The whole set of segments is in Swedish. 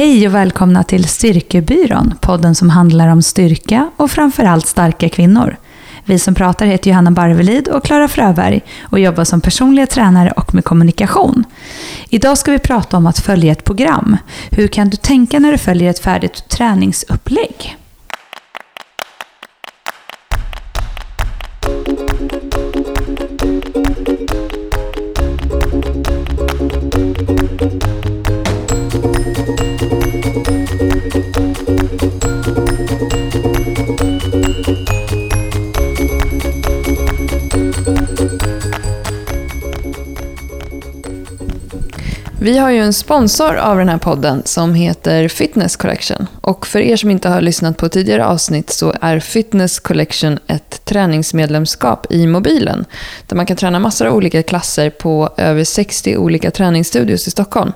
Hej och välkomna till Styrkebyrån, podden som handlar om styrka och framförallt starka kvinnor. Vi som pratar heter Johanna Barvelid och Klara Fröberg och jobbar som personliga tränare och med kommunikation. Idag ska vi prata om att följa ett program. Hur kan du tänka när du följer ett färdigt träningsupplägg? Vi har ju en sponsor av den här podden som heter Fitness Collection. Och för er som inte har lyssnat på tidigare avsnitt så är Fitness Collection ett träningsmedlemskap i mobilen. Där man kan träna massor av olika klasser på över 60 olika träningsstudios i Stockholm.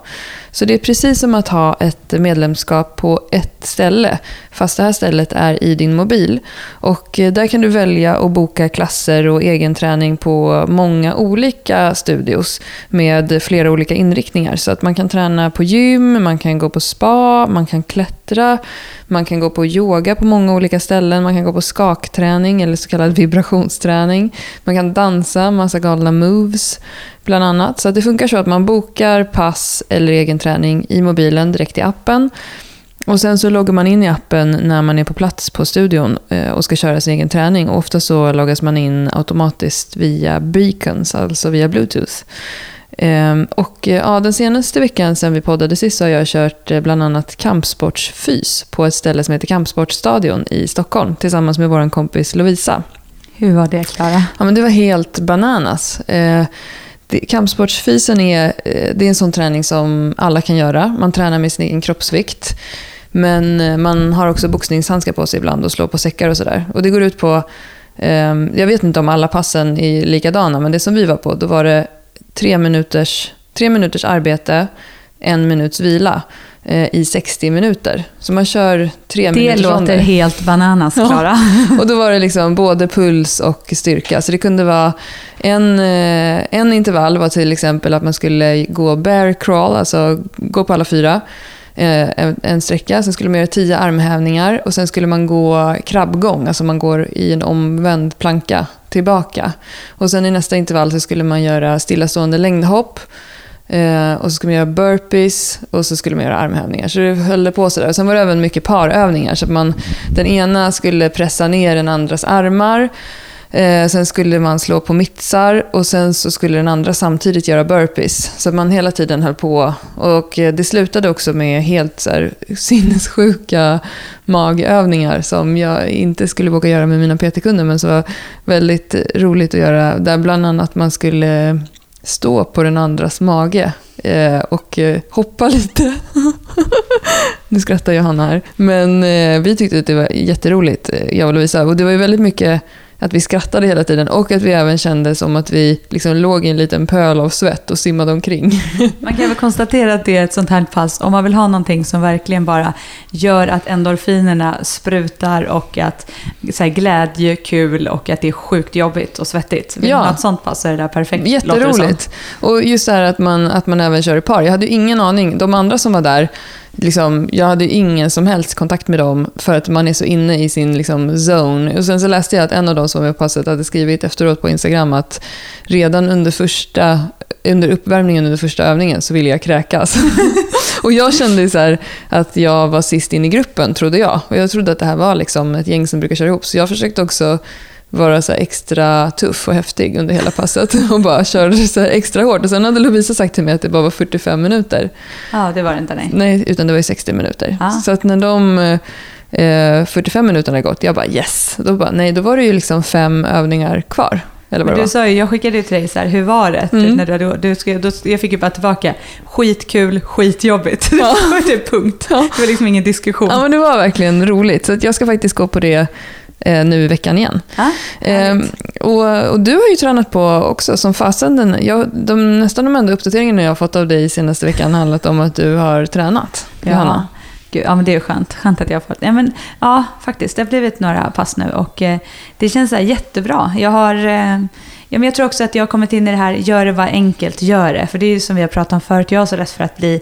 Så det är precis som att ha ett medlemskap på ett ställe, fast det här stället är i din mobil. Och eh, där kan du välja att boka klasser och egen träning på många olika studios med flera olika inriktningar. Så att man kan träna på gym, man kan gå på spa, man kan klättra, man kan gå på yoga på många olika ställen, man kan gå på skakträning eller så kallad vibrationsträning. Man kan dansa, massa galna moves bland annat. Så det funkar så att man bokar pass eller egen träning i mobilen direkt i appen. Och sen så loggar man in i appen när man är på plats på studion eh, och ska köra sin egen träning. Och ofta så loggas man in automatiskt via beacons, alltså via bluetooth. Ehm, och eh, ja, den senaste veckan sen vi poddade sist så har jag kört eh, bland annat kampsportsfys på ett ställe som heter Kampsportsstadion i Stockholm tillsammans med vår kompis Lovisa. Hur var det, Klara? Ja, men det var helt bananas. Kampsportsfysen är, eh, det är en sån träning som alla kan göra. Man tränar med sin egen kroppsvikt. Men eh, man har också boxningshandskar på sig ibland och slår på säckar och sådär. Och det går ut på, eh, jag vet inte om alla passen är likadana, men det som vi var på, då var det tre minuters, tre minuters arbete, en minuts vila i 60 minuter. Så man kör tre det minuter Det låter ronder. helt bananas, Klara. Ja. Och då var det liksom både puls och styrka. Så det kunde vara en, eh, en intervall var till exempel att man skulle gå bear crawl, alltså gå på alla fyra. Eh, en sträcka. Sen skulle man göra tio armhävningar och sen skulle man gå krabbgång, alltså man går i en omvänd planka tillbaka. Och sen i nästa intervall så skulle man göra stillastående längdhopp. Eh, och så skulle man göra burpees och så skulle man göra armhävningar. Så det höll på sådär. Och sen var det även mycket parövningar. Så att man, den ena skulle pressa ner den andras armar. Eh, sen skulle man slå på mittsar och sen så skulle den andra samtidigt göra burpees. Så man hela tiden höll på. Och eh, det slutade också med helt så här, sinnessjuka magövningar som jag inte skulle våga göra med mina PT-kunder men som var väldigt roligt att göra. Där bland annat man skulle stå på den andras mage eh, och eh, hoppa lite. nu skrattar Johanna här. Men eh, vi tyckte att det var jätteroligt, eh, jag och Lovisa. Och det var ju väldigt mycket att vi skrattade hela tiden och att vi även kände som att vi liksom låg i en liten pöl av svett och simmade omkring. Man kan väl konstatera att det är ett sånt här pass, om man vill ha någonting som verkligen bara gör att endorfinerna sprutar och att så här, glädje, kul och att det är sjukt jobbigt och svettigt. Vill ja. man ha ett sånt pass så är det där perfekt. Jätteroligt. Och just det här att man, att man även kör i par. Jag hade ju ingen aning. De andra som var där liksom, jag hade ingen som helst kontakt med dem för att man är så inne i sin liksom, zone. Och sen så läste jag att en av de som var med på passet hade skrivit efteråt på Instagram att redan under, första, under uppvärmningen under första övningen så ville jag kräkas. och jag kände så här, att jag var sist in i gruppen, trodde jag. Och jag trodde att det här var liksom ett gäng som brukar köra ihop. Så jag försökte också vara så extra tuff och häftig under hela passet och bara körde så extra hårt. Och sen hade Lovisa sagt till mig att det bara var 45 minuter. Ja, det var det inte nej. Nej, utan det var 60 minuter. Ah. Så att när de eh, 45 minuterna gått, jag bara yes. Då bara, nej, då var det ju liksom fem övningar kvar. Eller vad du sa ju, jag skickade ju till dig så här, hur var det? Mm. När du, du, du, då, jag fick ju bara tillbaka, skitkul, skitjobbigt. Ja. det var det punkt. Ja. Det var liksom ingen diskussion. Ja, men det var verkligen roligt. Så jag ska faktiskt gå på det eh, nu i veckan igen. Ah, eh, och, och, du har ju tränat på också som fasen. Den, jag, de, nästan de enda uppdateringarna jag har fått av dig senaste veckan handlat om att du har tränat, ja. Johanna. Gud, ja, men det är skönt. Skönt att jag har fått ja, men, ja, faktiskt. Det har blivit några pass nu och eh, det känns så jättebra. Jag har... Eh, ja, men jag tror också att jag har kommit in i det här, gör det var enkelt, gör det. För det är ju som vi har pratat om förut, jag är så rädd för att bli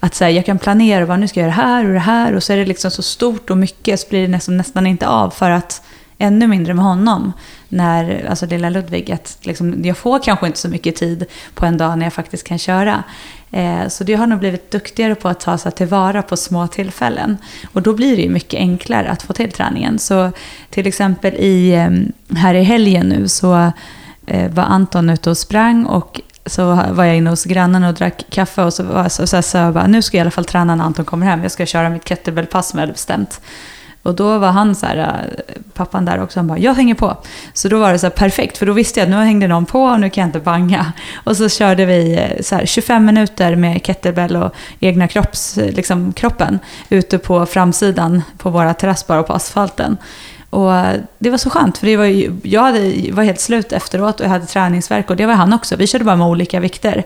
att så här, jag kan planera, vad nu ska jag göra det här och det här. Och så är det liksom så stort och mycket så blir det nästan, nästan inte av. För att ännu mindre med honom, när, alltså lilla Ludvig, att liksom, jag får kanske inte så mycket tid på en dag när jag faktiskt kan köra. Eh, så jag har nog blivit duktigare på att ta sig tillvara på små tillfällen. Och då blir det ju mycket enklare att få till träningen. Så till exempel i, eh, här i helgen nu så eh, var Anton ute och sprang och så var jag inne hos grannen och drack kaffe och så, var, så, så, så jag bara, nu ska jag i alla fall träna när Anton kommer hem. Jag ska köra mitt kettlebellpass som jag hade bestämt. Och då var han så här, äh, pappan där också, han bara, jag hänger på. Så då var det så här perfekt, för då visste jag att nu hängde någon på och nu kan jag inte banga. Och så körde vi äh, så här 25 minuter med kettlebell och egna kropps, liksom, kroppen ute på framsidan på våra terrassbar och på asfalten. Och det var så skönt, för det var ju, jag hade, var helt slut efteråt och jag hade träningsverk och det var han också. Vi körde bara med olika vikter.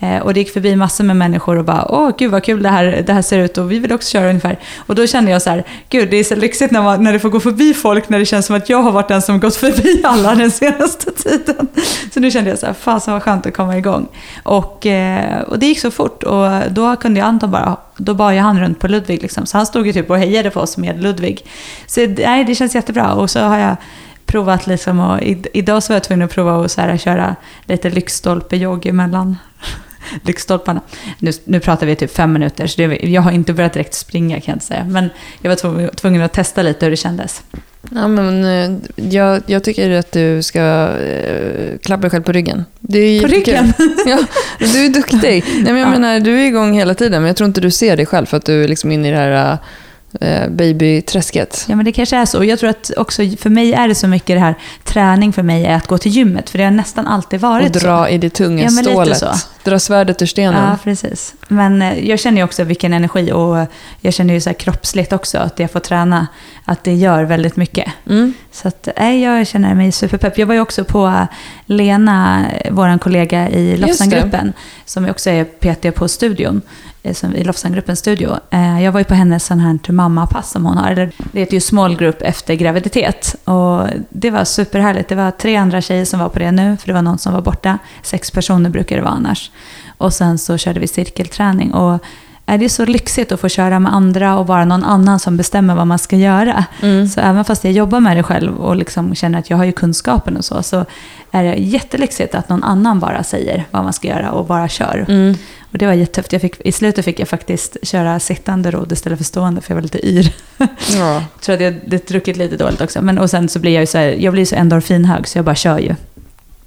Eh, och det gick förbi massor med människor och bara, åh gud vad kul det här, det här ser ut och vi vill också köra ungefär. Och då kände jag så här, gud det är så lyxigt när, man, när det får gå förbi folk när det känns som att jag har varit den som gått förbi alla den senaste tiden. Så nu kände jag så här, fasen vad skönt att komma igång. Och, eh, och det gick så fort och då kunde jag Anton bara, då bar jag han runt på Ludvig liksom. Så han stod ju typ och hejade på oss med Ludvig. Så nej, det känns jättebra och så har jag provat liksom och idag så var jag tvungen att prova att så här, köra lite lyxstolpe-jogg emellan lyktstolparna. Nu, nu pratar vi typ fem minuter, så det, jag har inte börjat direkt springa kan jag inte säga. Men jag var tvungen att testa lite hur det kändes. Ja, men, eh, jag, jag tycker att du ska äh, klappa dig själv på ryggen. På ryggen? ja, du är duktig. Nej, men jag ja. menar, du är igång hela tiden, men jag tror inte du ser dig själv för att du är liksom inne i det här eh, babyträsket. Ja, men det kanske är så. Jag tror att också för mig är det så mycket det här, träning för mig är att gå till gymmet. För det har nästan alltid varit så. Och dra så. i det tunga ja, stålet. Dra svärdet ur stenen. Ja, precis. Men eh, jag känner ju också vilken energi och jag känner ju så här kroppsligt också att jag får träna. Att det gör väldigt mycket. Mm. Så att, nej, jag känner mig superpepp. Jag var ju också på Lena, vår kollega i Lofsangruppen, som också är PT på studion. Eh, i Lofsangruppens studio. Eh, jag var ju på hennes sån här mammapass som hon har. Det heter ju small group efter graviditet. Och det var superhärligt. Det var tre andra tjejer som var på det nu, för det var någon som var borta. Sex personer brukar det vara annars. Och sen så körde vi cirkelträning. Och är det så lyxigt att få köra med andra och vara någon annan som bestämmer vad man ska göra. Mm. Så även fast jag jobbar med det själv och liksom känner att jag har ju kunskapen och så, så är det jättelyxigt att någon annan bara säger vad man ska göra och bara kör. Mm. Och det var jättetufft. Jag fick, I slutet fick jag faktiskt köra sittande rodd istället för stående, för jag var lite yr. Ja. jag tror att jag hade druckit lite dåligt också. Men, och sen så blir jag ju så här, jag blir så endorfinhög, så jag bara kör ju.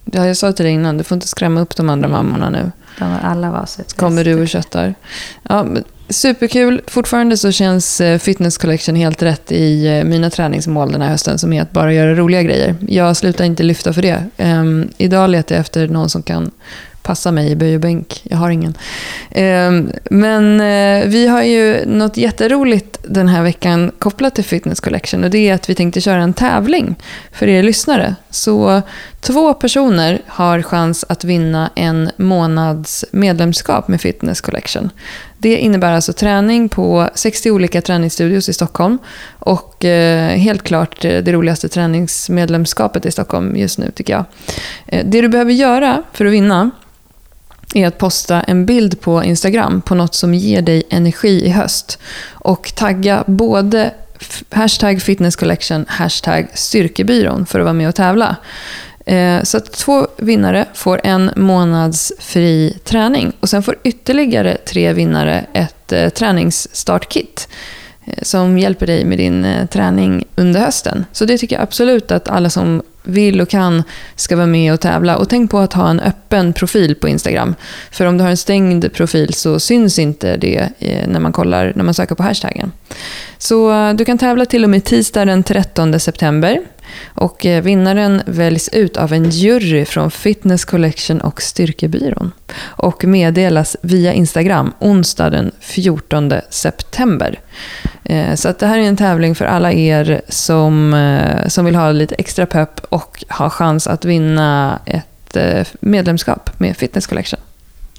Ja, jag sa till dig innan, du får inte skrämma upp de andra mammorna nu. De alla var så Kommer du och köttar. Ja, superkul. Fortfarande så känns eh, Fitness Collection helt rätt i eh, mina träningsmål den här hösten, som är att bara göra roliga grejer. Jag slutar inte lyfta för det. Um, idag letar jag efter någon som kan passa mig i böj och bänk. Jag har ingen. Ehm, men eh, vi har ju något jätteroligt den här veckan kopplat till Fitness Collection och det är att vi tänkte köra en tävling för er lyssnare. Så två personer har chans att vinna en månads medlemskap med Fitness Collection. Det innebär alltså träning på 60 olika träningsstudios i Stockholm och eh, helt klart eh, det roligaste träningsmedlemskapet i Stockholm just nu tycker jag. Det du behöver göra för att vinna är att posta en bild på Instagram på något som ger dig energi i höst. Och tagga både hashtag fitnesscollection, hashtag styrkebyrån för att vara med och tävla. Eh, så att två vinnare får en månads fri träning. Och sen får ytterligare tre vinnare ett eh, träningsstartkit eh, som hjälper dig med din träning under hösten. Så det tycker jag absolut att alla som vill och kan ska vara med och tävla. Och tänk på att ha en öppen profil på Instagram. För om du har en stängd profil så syns inte det eh, när man kollar, när man söker på hashtaggen. Så eh, du kan tävla till och med tisdag den 13 september. Och eh, vinnaren väljs ut av en jury från Fitness Collection och Styrkebyrån. Och meddelas via Instagram onsdag den 14 september. Eh, så att det här är en tävling för alla er som, eh, som vill ha lite extra pepp och ha chans att vinna ett medlemskap med Fitness Collection.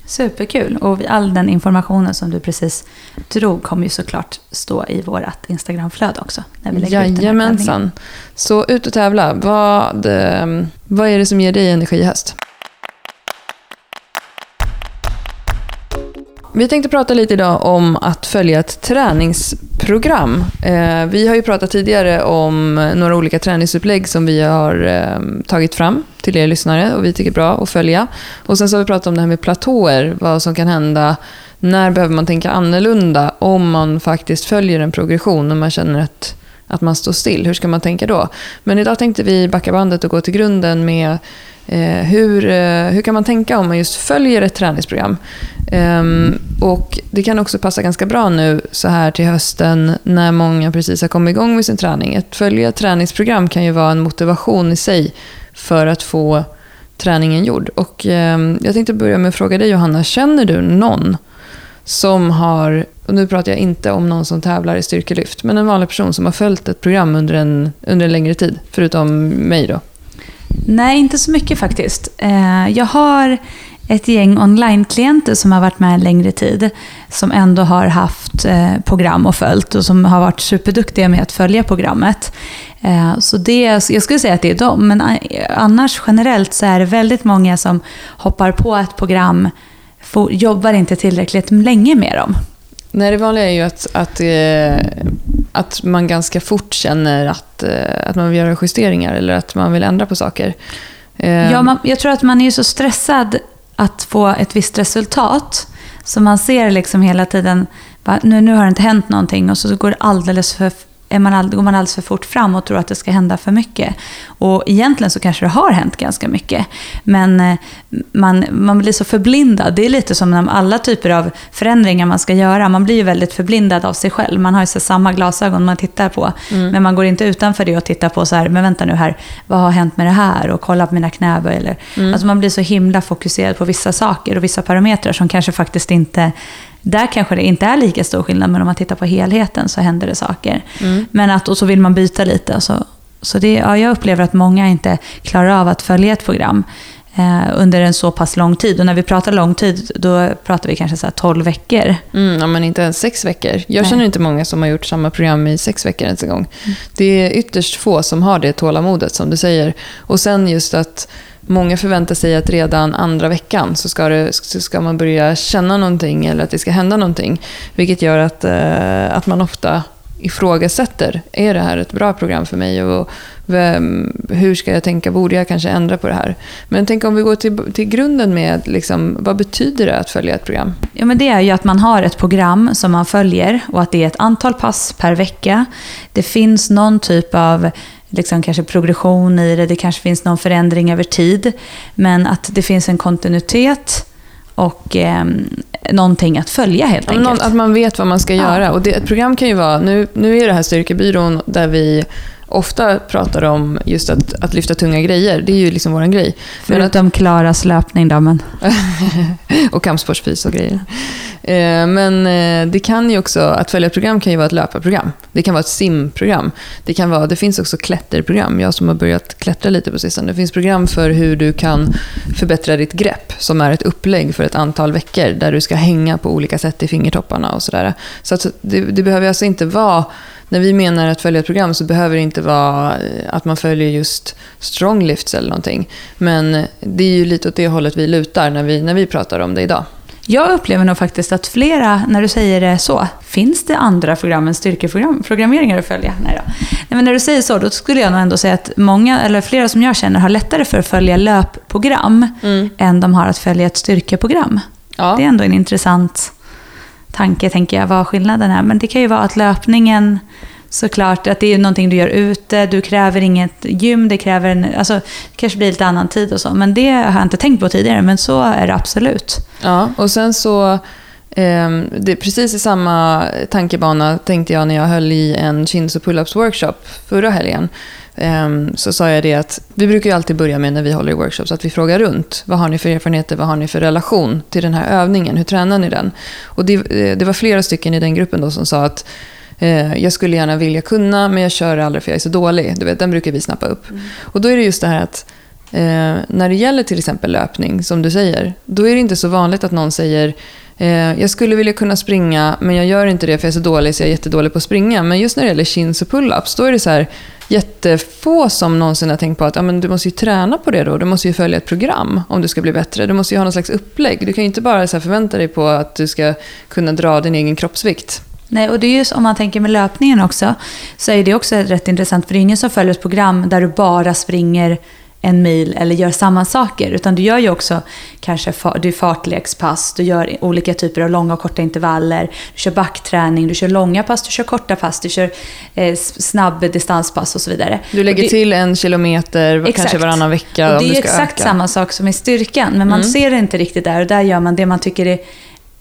Superkul. Och all den informationen som du precis drog kommer ju såklart stå i vårt Instagramflöde också. När vi lägger Jajamensan. Ut Så ut och tävla. Vad, ehm, vad är det som ger dig energi i höst? vi tänkte prata lite idag om att följa ett träningsprogram. Eh, vi har ju pratat tidigare om några olika träningsupplägg som vi har eh, tagit fram till er lyssnare och vi tycker bra att följa. Och sen så har vi pratat om det här med platåer, vad som kan hända, när behöver man tänka annorlunda om man faktiskt följer en progression och man känner att, att man står still. Hur ska man tänka då? Men idag tänkte vi backa bandet och gå till grunden med Eh, hur, eh, hur kan man tänka om man just följer ett träningsprogram? Eh, och Det kan också passa ganska bra nu så här till hösten när många precis har kommit igång med sin träning. Att följa ett träningsprogram kan ju vara en motivation i sig för att få träningen gjord. Och, ehm, jag tänkte börja med att fråga dig Johanna, känner du någon som har, och nu pratar jag inte om någon som tävlar i styrkelyft, men en vanlig person som har följt ett program under en, under en längre tid, förutom mig då? Nej, inte så mycket faktiskt. Eh, jag har ett gäng online-klienter som har varit med en längre tid, som ändå har haft eh, program och följt och som har varit superduktiga med att följa programmet. Eh, så det, jag skulle säga att det är dem, men annars generellt så är det väldigt många som hoppar på ett program, jobbar inte tillräckligt länge med dem. Nej, det vanliga är ju att, att, eh, att man ganska fort känner att, eh, att man vill göra justeringar eller att man vill ändra på saker. Eh, ja, man, jag tror att man är så stressad att få ett visst resultat. Så man ser liksom hela tiden, nu, nu har det inte hänt någonting och så går det alldeles för är man, går man alldeles för fort fram och tror att det ska hända för mycket. Och egentligen så kanske det har hänt ganska mycket. Men eh, man, man blir så förblindad. Det är lite som när alla typer av förändringar man ska göra. Man blir ju väldigt förblindad av sig själv. Man har ju så samma glasögon man tittar på. Mm. Men man går inte utanför det och tittar på så här, men vänta nu här, vad har hänt med det här? Och kolla på mina knäböj. Eller, mm. alltså man blir så himla fokuserad på vissa saker och vissa parametrar som kanske faktiskt inte där kanske det inte är lika stor skillnad, men om man tittar på helheten så händer det saker. Mm. Men att, och så vill man byta lite. Så, så det, ja, jag upplever att många inte klarar av att följa ett program eh, under en så pass lång tid. Och när vi pratar lång tid, då pratar vi kanske så 12 veckor. Mm, ja, men inte ens sex veckor. Jag Nej. känner inte många som har gjort samma program i sex veckor ens en gång. Mm. Det är ytterst få som har det tålamodet, som du säger. Och sen just att Många förväntar sig att redan andra veckan så ska, det, så ska man börja känna någonting eller att det ska hända någonting. Vilket gör att, eh, att man ofta ifrågasätter, är det här ett bra program för mig? Och vem, hur ska jag tänka? Borde jag kanske ändra på det här? Men tänk om vi går till, till grunden med, liksom, vad betyder det att följa ett program? Ja, men det är ju att man har ett program som man följer och att det är ett antal pass per vecka. Det finns någon typ av liksom kanske progression i det, det kanske finns någon förändring över tid. Men att det finns en kontinuitet och eh, någonting att följa helt enkelt. Någon, att man vet vad man ska göra. Och det, ett program kan ju vara, nu, nu är det här Styrkebyrån där vi ofta pratar om just att, att lyfta tunga grejer. Det är ju liksom vår grej. Förutom Klaras löpning då, men... och kampsportsfys och grejer. Eh, men eh, det kan ju också, att följa ett program kan ju vara ett löparprogram. Det kan vara ett simprogram. Det, kan vara, det finns också klätterprogram. Jag som har börjat klättra lite på sistone. Det finns program för hur du kan förbättra ditt grepp, som är ett upplägg för ett antal veckor, där du ska hänga på olika sätt i fingertopparna och sådär. Så att det, det behöver alltså inte vara när vi menar att följa ett program så behöver det inte vara eh, att man följer just stronglifts eller någonting. Men det är ju lite åt det hållet vi lutar när vi, när vi pratar om det idag. Jag upplever nog faktiskt att flera, när du säger det så, finns det andra program än styrkeprogrammeringar att följa? Nej, då. Nej men när du säger så, då skulle jag nog ändå säga att många, eller flera som jag känner, har lättare för att följa löpprogram mm. än de har att följa ett styrkeprogram. Ja. Det är ändå en intressant tanke, tänker jag, vad skillnaden är. Men det kan ju vara att löpningen såklart, att det är någonting du gör ute, du kräver inget gym, det kräver en, alltså, det kanske blir lite annan tid och så. Men det har jag inte tänkt på tidigare, men så är det absolut. Ja, och sen så, eh, det precis i samma tankebana tänkte jag när jag höll i en chins och pull-ups workshop förra helgen. Um, så sa jag det att vi brukar ju alltid börja med när vi håller i workshops att vi frågar runt. Vad har ni för erfarenheter? Vad har ni för relation till den här övningen? Hur tränar ni den? Och det, eh, det var flera stycken i den gruppen då som sa att eh, jag skulle gärna vilja kunna men jag kör aldrig för jag är så dålig. Du vet, den brukar vi snappa upp. Mm. Och då är det just det här att eh, när det gäller till exempel löpning, som du säger, då är det inte så vanligt att någon säger Eh, jag skulle vilja kunna springa, men jag gör inte det för jag är så dålig så jag är jättedålig på att springa. Men just när det gäller chins och pull-ups, då är det så här jättefå som någonsin har tänkt på att ja, men du måste ju träna på det då. Du måste ju följa ett program om du ska bli bättre. Du måste ju ha någon slags upplägg. Du kan ju inte bara så förvänta dig på att du ska kunna dra din egen kroppsvikt. Nej, och det är just om man tänker med löpningen också, så är det också rätt intressant, för det är ingen som följer ett program där du bara springer en mil eller gör samma saker. Utan du gör ju också kanske du fartlekspass, du gör olika typer av långa och korta intervaller. Du kör backträning, du kör långa pass, du kör korta pass, du kör eh, snabb distanspass och så vidare. Du lägger det, till en kilometer exakt. kanske varannan vecka och Det är exakt öka. samma sak som i styrkan, men man mm. ser det inte riktigt där och där gör man det man tycker är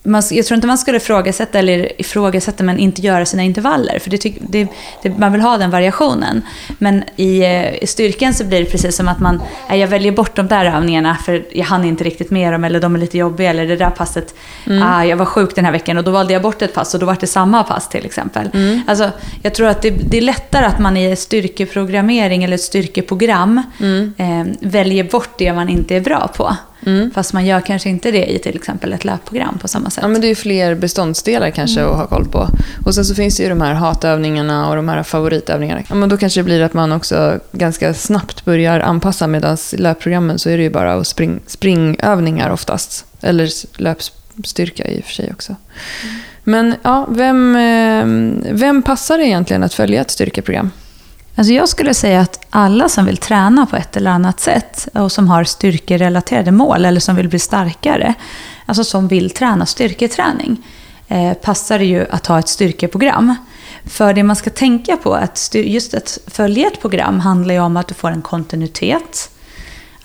man, jag tror inte man skulle ifrågasätta, eller ifrågasätta, men inte göra sina intervaller. För det, det, det, man vill ha den variationen. Men i, eh, i, styrkan så blir det precis som att man, jag väljer bort de där övningarna för jag hann inte riktigt med dem, eller de är lite jobbiga, eller det där passet, mm. ah, jag var sjuk den här veckan och då valde jag bort ett pass och då var det samma pass till exempel. Mm. Alltså, jag tror att det, det, är lättare att man i styrkeprogrammering eller ett styrkeprogram mm. eh, väljer bort det man inte är bra på. Mm. Fast man gör kanske inte det i till exempel ett löpprogram på samma sätt. Ja, men det är ju fler beståndsdelar kanske mm. att ha koll på. Och sen så finns det ju de här hatövningarna och de här favoritövningarna. Ja, men då kanske det blir att man också ganska snabbt börjar anpassa medan i löpprogrammen så är det ju bara spring, springövningar oftast. Eller löpstyrka i och för sig också. Mm. Men ja, vem, eh, vem passar egentligen att följa ett styrkeprogram? Alltså jag skulle säga att alla som vill träna på ett eller annat sätt och som har styrkerelaterade mål eller som vill bli starkare, alltså som vill träna styrketräning, eh, passar det ju att ha ett styrkeprogram. För det man ska tänka på, att just att följa ett program handlar ju om att du får en kontinuitet.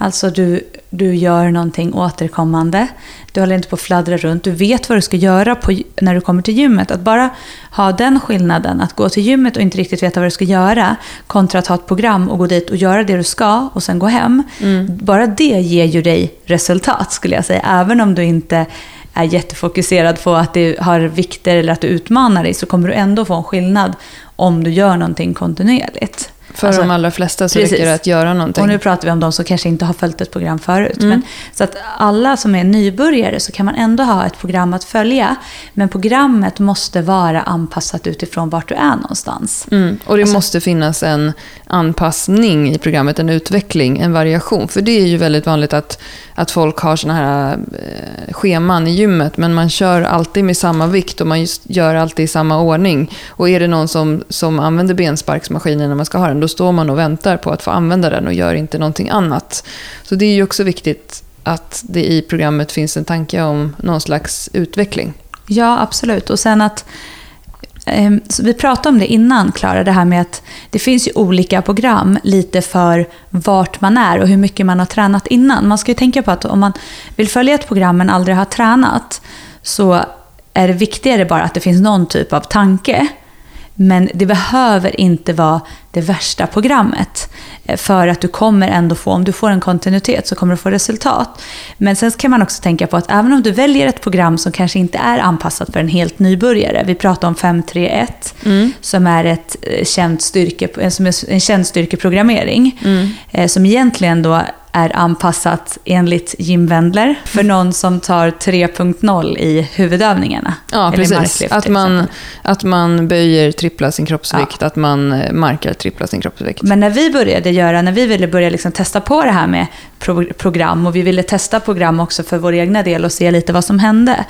Alltså du, du gör någonting återkommande. Du håller inte på att fladdra runt. Du vet vad du ska göra på, när du kommer till gymmet. Att bara ha den skillnaden, att gå till gymmet och inte riktigt veta vad du ska göra, kontra att ha ett program och gå dit och göra det du ska och sen gå hem. Mm. Bara det ger ju dig resultat skulle jag säga. Även om du inte är jättefokuserad på att du har vikter eller att du utmanar dig så kommer du ändå få en skillnad om du gör någonting kontinuerligt. För alltså, de allra flesta så precis. räcker det att göra någonting. Och nu pratar vi om de som kanske inte har följt ett program förut. Mm. Men, så att alla som är nybörjare så kan man ändå ha ett program att följa. Men programmet måste vara anpassat utifrån vart du är någonstans. Mm. Och det alltså, måste finnas en anpassning i programmet, en utveckling, en variation. För det är ju väldigt vanligt att, att folk har sådana här eh, scheman i gymmet, men man kör alltid med samma vikt och man gör alltid i samma ordning. Och är det någon som, som använder bensparksmaskinen när man ska ha den, då står man och väntar på att få använda den och gör inte någonting annat. Så det är ju också viktigt att det i programmet finns en tanke om någon slags utveckling. Ja, absolut. Och sen att ehm, så vi pratade om det innan, Klara, det här med att det finns ju olika program lite för vart man är och hur mycket man har tränat innan. Man ska ju tänka på att om man vill följa ett program men aldrig har tränat så är det viktigare bara att det finns någon typ av tanke. Men det behöver inte vara det värsta programmet. Eh, för att du kommer ändå få, om du får en kontinuitet så kommer du få resultat. Men sen kan man också tänka på att även om du väljer ett program som kanske inte är anpassat för en helt nybörjare. Vi pratar om 531 mm. som är ett eh, känt styrke, som är en känd styrkeprogrammering. Mm. Eh, som egentligen då är anpassat enligt Jim Wendler för någon som tar 3.0 i huvudövningarna. Ja, precis. Att man, att man böjer trippla sin kroppsvikt, ja. att man eh, markar trippla sin kroppsvikt. Men när vi började göra, när vi ville börja liksom testa på det här med pro program och vi ville testa program också för vår egna del och se lite vad som hände.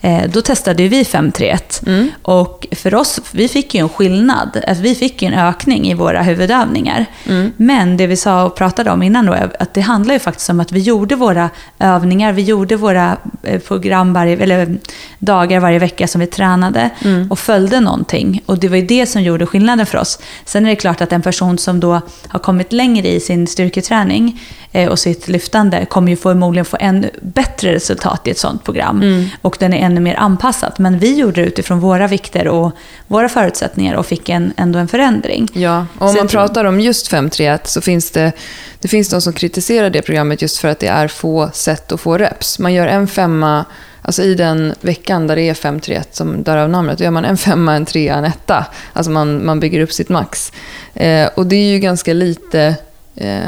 Eh, då testade vi 531 mm. och för oss, vi fick ju en skillnad. Alltså, vi fick ju en ökning i våra huvudövningar. Mm. Men det vi sa och pratade om innan då, att det handlar ju faktiskt om att vi gjorde våra övningar, vi gjorde våra eh, program varje, eller dagar varje vecka som vi tränade mm. och följde någonting. Och det var ju det som gjorde skillnaden för oss. Sen är det klart att en person som då har kommit längre i sin styrketräning eh, och sitt lyftande kommer ju förmodligen få ännu bättre resultat i ett sånt program. Mm. Och den är ännu mer anpassad. Men vi gjorde det utifrån våra vikter och våra förutsättningar och fick en, ändå en förändring. Ja, och om man pratar om just 531 så finns det, det finns de som kritiserar det programmet just för att det är få sätt att få reps. Man gör en femma Alltså i den veckan där det är 5-3-1 som därav namnet, då gör man en femma, en trea, en etta. Alltså man, man bygger upp sitt max. Eh, och det är ju ganska lite eh,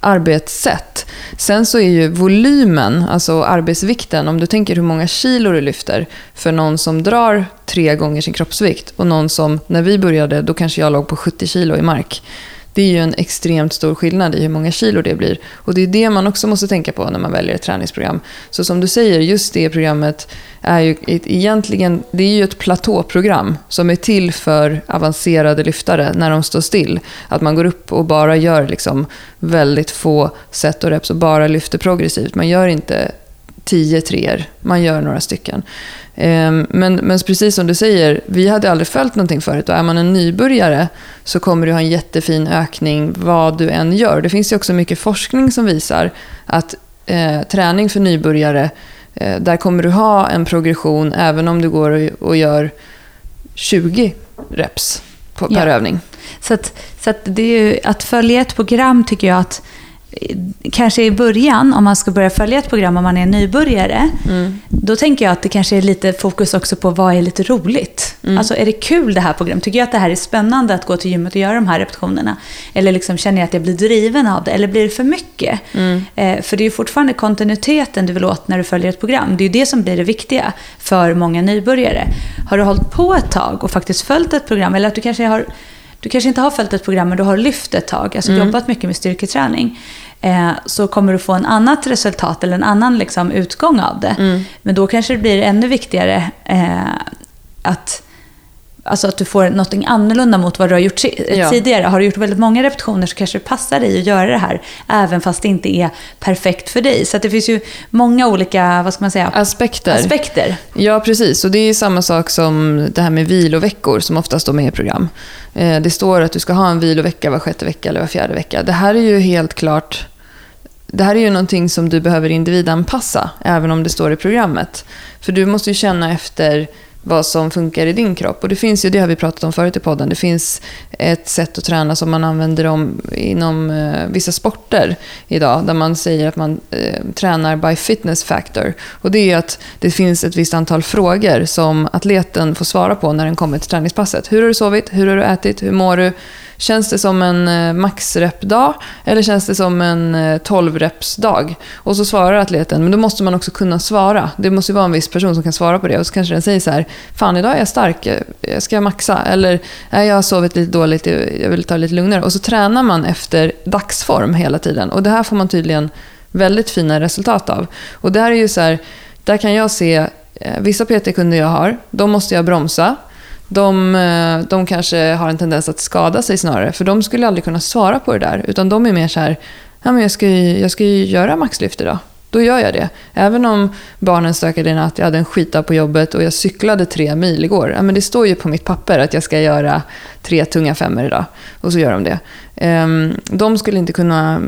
arbetssätt. Sen så är ju volymen, alltså arbetsvikten, om du tänker hur många kilo du lyfter för någon som drar tre gånger sin kroppsvikt och någon som, när vi började, då kanske jag låg på 70 kilo i mark. Det är ju en extremt stor skillnad i hur många kilo det blir. Och det är det man också måste tänka på när man väljer ett träningsprogram. Så som du säger, just det programmet är ju ett, egentligen det är ju ett platåprogram som är till för avancerade lyftare när de står still. Att man går upp och bara gör liksom väldigt få set och reps och bara lyfter progressivt. Man gör inte tio treor, man gör några stycken. Ehm, men, men precis som du säger, vi hade aldrig följt någonting förut och är man en nybörjare så kommer du ha en jättefin ökning vad du än gör. Det finns ju också mycket forskning som visar att eh, träning för nybörjare, eh, där kommer du ha en progression även om du går och, och gör 20 reps på, per ja. övning. Så, att, så att, det är ju, att följa ett program tycker jag att kanske i början, om man ska börja följa ett program om man är nybörjare, mm. då tänker jag att det kanske är lite fokus också på vad är lite roligt. Mm. Alltså är det kul det här programmet? Tycker jag att det här är spännande att gå till gymmet och göra de här repetitionerna? Eller liksom känner jag att jag blir driven av det? Eller blir det för mycket? Mm. Eh, för det är ju fortfarande kontinuiteten du vill åt när du följer ett program. Det är ju det som blir det viktiga för många nybörjare. Har du hållit på ett tag och faktiskt följt ett program, eller att du kanske har du kanske inte har följt ett program men du har lyft ett tag, alltså mm. jobbat mycket med styrketräning. Eh, så kommer du få en annat resultat eller en annan liksom, utgång av det. Mm. Men då kanske det blir ännu viktigare eh, att Alltså att du får något annorlunda mot vad du har gjort ja. tidigare. Har du gjort väldigt många repetitioner så kanske det passar dig att göra det här. Även fast det inte är perfekt för dig. Så det finns ju många olika, vad ska man säga? Aspekter. Aspekter. Ja, precis. Och det är samma sak som det här med viloveckor som oftast står med i program. Eh, det står att du ska ha en vilovecka var sjätte vecka eller var fjärde vecka. Det här är ju helt klart det här är ju någonting som du behöver individanpassa, även om det står i programmet. För du måste ju känna efter vad som funkar i din kropp. Och det finns ju, det har vi pratat om förut i podden, det finns ett sätt att träna som man använder om, inom eh, vissa sporter idag, där man säger att man eh, tränar by fitness factor. Och det är att det finns ett visst antal frågor som atleten får svara på när den kommer till träningspasset. Hur har du sovit? Hur har du ätit? Hur mår du? Känns det som en eh, maxrepdag eller känns det som en eh, 12-repsdag? Och så svarar atleten, men då måste man också kunna svara. Det måste ju vara en viss person som kan svara på det. Och så kanske den säger så här, fan idag är jag stark, eh, ska jag maxa? Eller, nej jag har sovit lite dåligt, eh, jag vill ta det lite lugnare. Och så tränar man efter dagsform hela tiden. Och det här får man tydligen väldigt fina resultat av. Och det här är ju så här, där kan jag se, vissa PT-kunder jag har, de måste jag bromsa de, eh, de kanske har en tendens att skada sig snarare. För de skulle aldrig kunna svara på det där. Utan de är mer så här, ja, men jag, ska ju, jag ska ju göra maxlyft idag. Då gör jag det. Även om barnen stökade i natt, jag hade en skita på jobbet och jag cyklade tre mil igår. Ja, men det står ju på mitt papper att jag ska göra tre tunga femmor idag. Och så gör de det. Ehm, de skulle inte kunna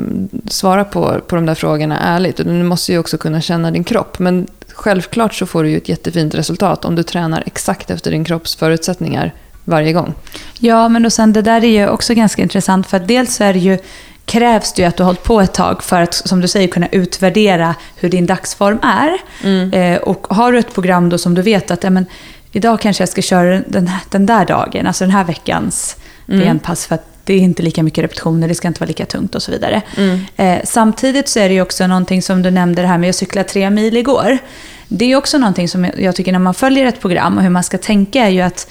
svara på, på de där frågorna ärligt. Du måste ju också kunna känna din kropp. Men självklart så får du ju ett jättefint resultat om du tränar exakt efter din kropps förutsättningar varje gång. Ja, men och sen det där är ju också ganska intressant för att dels så är det ju krävs det ju att du har hållit på ett tag för att, som du säger, kunna utvärdera hur din dagsform är. Mm. Eh, och har du ett program då som du vet att ja, men, idag kanske jag ska köra den, den där dagen, alltså den här veckans mm. benpass för att det är inte lika mycket repetitioner, det ska inte vara lika tungt och så vidare. Mm. Eh, samtidigt så är det ju också någonting som du nämnde det här med att cykla tre mil igår. Det är också någonting som jag tycker när man följer ett program och hur man ska tänka är ju att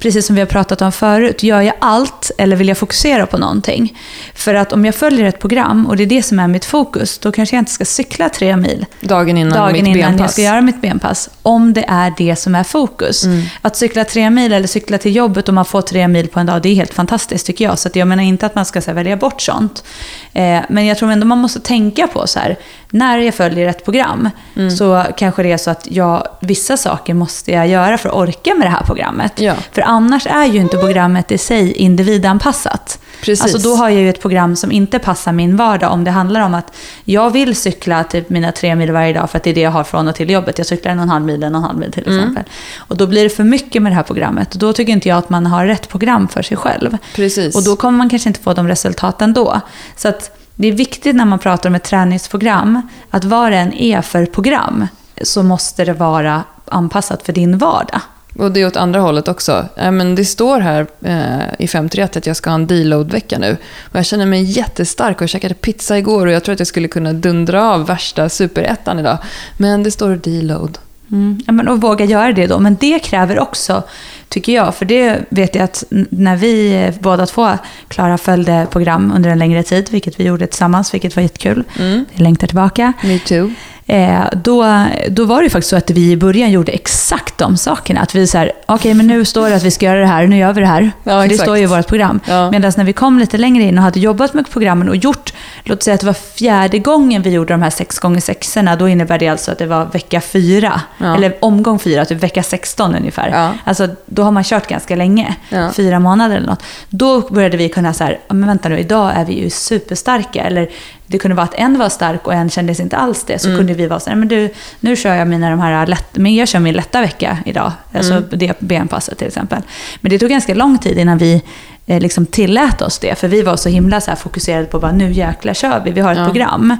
precis som vi har pratat om förut, gör jag allt eller vill jag fokusera på någonting? För att om jag följer ett program och det är det som är mitt fokus, då kanske jag inte ska cykla tre mil dagen innan, dagen mitt innan benpass. jag ska göra mitt benpass. Om det är det som är fokus. Mm. Att cykla tre mil eller cykla till jobbet och man får tre mil på en dag, det är helt fantastiskt tycker jag. Så jag menar inte att man ska här, välja bort sånt. Eh, men jag tror ändå man måste tänka på så här, när jag följer ett program mm. så kanske det är så att jag, vissa saker måste jag göra för att orka med det här programmet. Ja. För annars är ju inte programmet i sig individanpassat. Precis. Alltså då har jag ju ett program som inte passar min vardag om det handlar om att jag vill cykla typ mina tre mil varje dag för att det är det jag har från och till jobbet. Jag cyklar en och en halv mil, en och en halv mil till mm. exempel. Mm. Och då blir det för mycket med det här programmet då tycker inte jag att man har rätt program för sig själv. Precis. Och då kommer man kanske inte få de resultaten då. Så att det är viktigt när man pratar om ett träningsprogram att vad det än är för program så måste det vara anpassat för din vardag. Och det är åt andra hållet också. Äh, men det står här eh, i 531 att jag ska ha en deload-vecka nu. Och jag känner mig jättestark och jag käkade pizza igår och jag tror att jag skulle kunna dundra av värsta superettan idag. Men det står deload. Mm. Ja, men, och våga göra det då. Men det kräver också, tycker jag, för det vet jag att när vi båda två, Klara, följde program under en längre tid, vilket vi gjorde tillsammans, vilket var jättekul. Mm. Jag längtar tillbaka. Me too. Eh, då, då var det faktiskt så att vi i början gjorde exakt de sakerna. Att vi så här, okej okay, men nu står det att vi ska göra det här, nu gör vi det här. Ja, det står ju i vårt program. Ja. Medan när vi kom lite längre in och hade jobbat med programmen och gjort, låt säga att det var fjärde gången vi gjorde de här 6 gånger 6 då innebär det alltså att det var vecka fyra. Ja. Eller omgång fyra, typ vecka 16 ungefär. Ja. Alltså då har man kört ganska länge, fyra månader eller något. Då började vi kunna så här, "Ja, men vänta nu, idag är vi ju superstarka. Eller det kunde vara att en var stark och en kändes inte alls det. Så Mm. kunde vi vara så här, men du, nu kör jag mina de här lätt, men jag kör min lätta vecka idag. Alltså Mm. det benpasset till exempel. Men det tog ganska lång tid innan vi eh, liksom tillät oss det. För vi var så himla så fokuserade på bara nu jäklar kör vi, vi har ett Ja. program.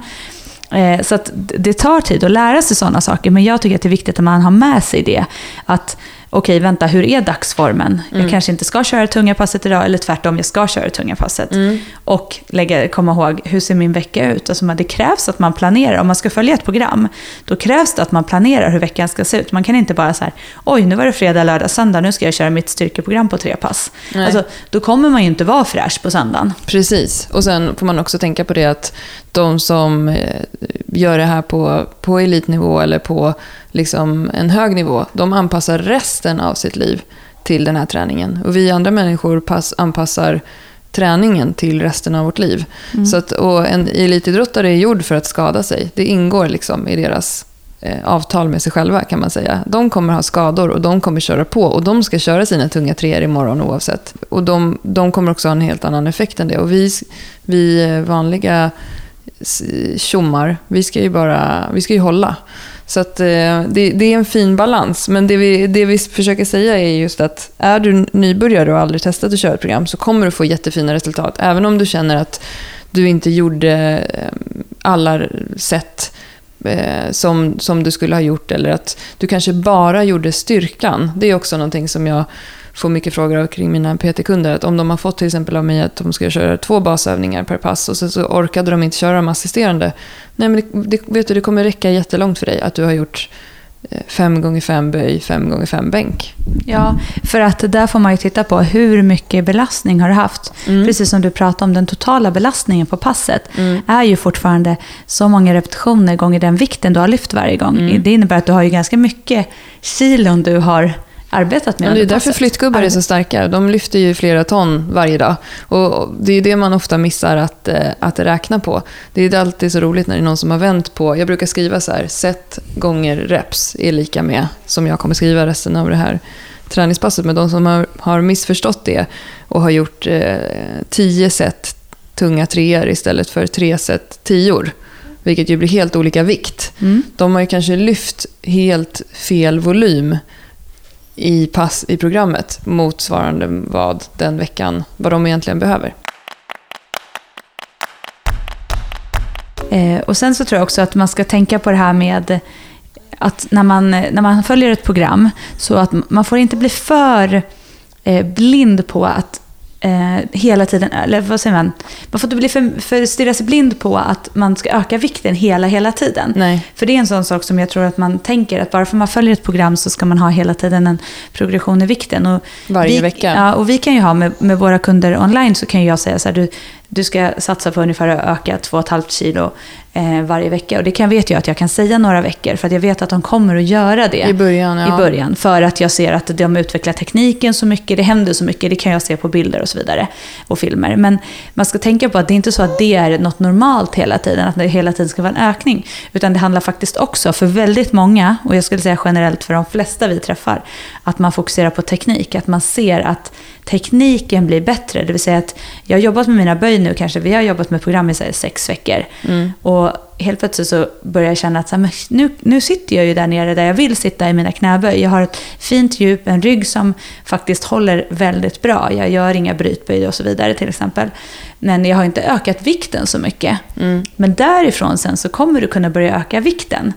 Eh, Så det tar tid att lära sig sådana saker, men jag tycker att det är viktigt att man har med sig det. Att okej, vänta, hur är dagsformen? Mm. Jag kanske inte ska köra det tunga passet idag, eller tvärtom, jag ska köra det tunga passet. Mm. Och lägga, komma ihåg, hur ser min vecka ut? Alltså, det krävs att man planerar. Om man ska följa ett program, då krävs det att man planerar hur veckan ska se ut. Man kan inte bara så här, oj, nu var det fredag, lördag, söndag, nu ska jag köra mitt styrkeprogram på tre pass. Nej. Alltså, då kommer man ju inte vara fräsch på söndagen. Precis. Och sen får man också tänka på det att de som eh, gör det här på, på elitnivå eller på liksom en hög nivå, de anpassar resten av sitt liv till den här träningen. Och vi andra människor pass, anpassar träningen till resten av vårt liv. Så att, och en elitidrottare är gjord för att skada sig. Det ingår liksom i deras eh, avtal med sig själva kan man säga. De kommer ha skador och de kommer köra på och de ska köra sina tunga treor imorgon oavsett. Och de, de kommer också ha en helt annan effekt än det. Och vi, vi vanliga tjommar, vi ska ju bara, vi ska ju hålla. Så att eh, det, det är en fin balans. Men det vi, det vi försöker säga är just att är du nybörjare och aldrig testat att köra ett program så kommer du få jättefina resultat. Även om du känner att du inte gjorde eh, alla sätt eh, som, som du skulle ha gjort eller att du kanske bara gjorde styrkan. Det är också någonting som jag får mycket frågor kring mina PT-kunder. Att om de har fått till exempel av mig att de ska köra två basövningar per pass och sen så orkade de inte köra de assisterande. Nej men det, det, vet du, det kommer räcka jättelångt för dig att du har gjort eh, fem gånger fem böj, fem gånger fem bänk. Ja, för att där får man ju titta på hur mycket belastning har du haft. Mm. Precis som du pratade om, den totala belastningen på passet Mm. är ju fortfarande så många repetitioner gånger den vikten du har lyft varje gång. Mm. Det innebär att du har ju ganska mycket kilon du har arbetat med Ja, det är därför flyttgubbar är så starka. De lyfter ju flera ton varje dag. Och det är det man ofta missar att, eh, att räkna på. Det är alltid så roligt när det är någon som har vänt på... Jag brukar skriva så här, set gånger reps är lika med, som jag kommer skriva resten av det här träningspasset. Men de som har, har missförstått det och har gjort eh, tio set tunga treor istället för tre set tior, vilket ju blir helt olika vikt. Mm. De har ju kanske lyft helt fel volym i pass i programmet motsvarande vad den veckan, vad de egentligen behöver. Eh, och sen så tror jag också att man ska tänka på det här med att när man, när man följer ett program, så att man får inte bli för eh, blind på att eh, hela tiden, eller vad säger man, man får inte bli för, för stirra sig blind på att man ska öka vikten hela, hela tiden. Nej. För det är en sån sak som jag tror att man tänker att bara för man följer ett program så ska man ha hela tiden en progression i vikten. Och Varje vi, vecka. Ja, och vi kan ju ha med, med våra kunder online så kan jag säga så här, du, du ska satsa på ungefär att öka 2,5 kilo eh, varje vecka. Och det kan vet jag att jag kan säga några veckor för att jag vet att de kommer att göra det I början, ja. i början. För att jag ser att de utvecklar tekniken så mycket, det händer så mycket, det kan jag se på bilder och så vidare. Och filmer. Men man ska tänka på att det är inte så att det är något normalt hela tiden, att det hela tiden ska vara en ökning. Utan det handlar faktiskt också för väldigt många, och jag skulle säga generellt för de flesta vi träffar, att man fokuserar på teknik. Att man ser att tekniken blir bättre. Det vill säga att jag har jobbat med mina böj nu kanske, vi har jobbat med program i sex veckor. Mm. Och helt plötsligt så börjar jag känna att så här, nu, nu sitter jag ju där nere där jag vill sitta i mina knäböj. Jag har ett fint djup, en rygg som faktiskt håller väldigt bra. Jag gör inga brytböj och så vidare till exempel. Men jag har inte ökat vikten så mycket. Mm. Men därifrån sen så kommer du kunna börja öka vikten.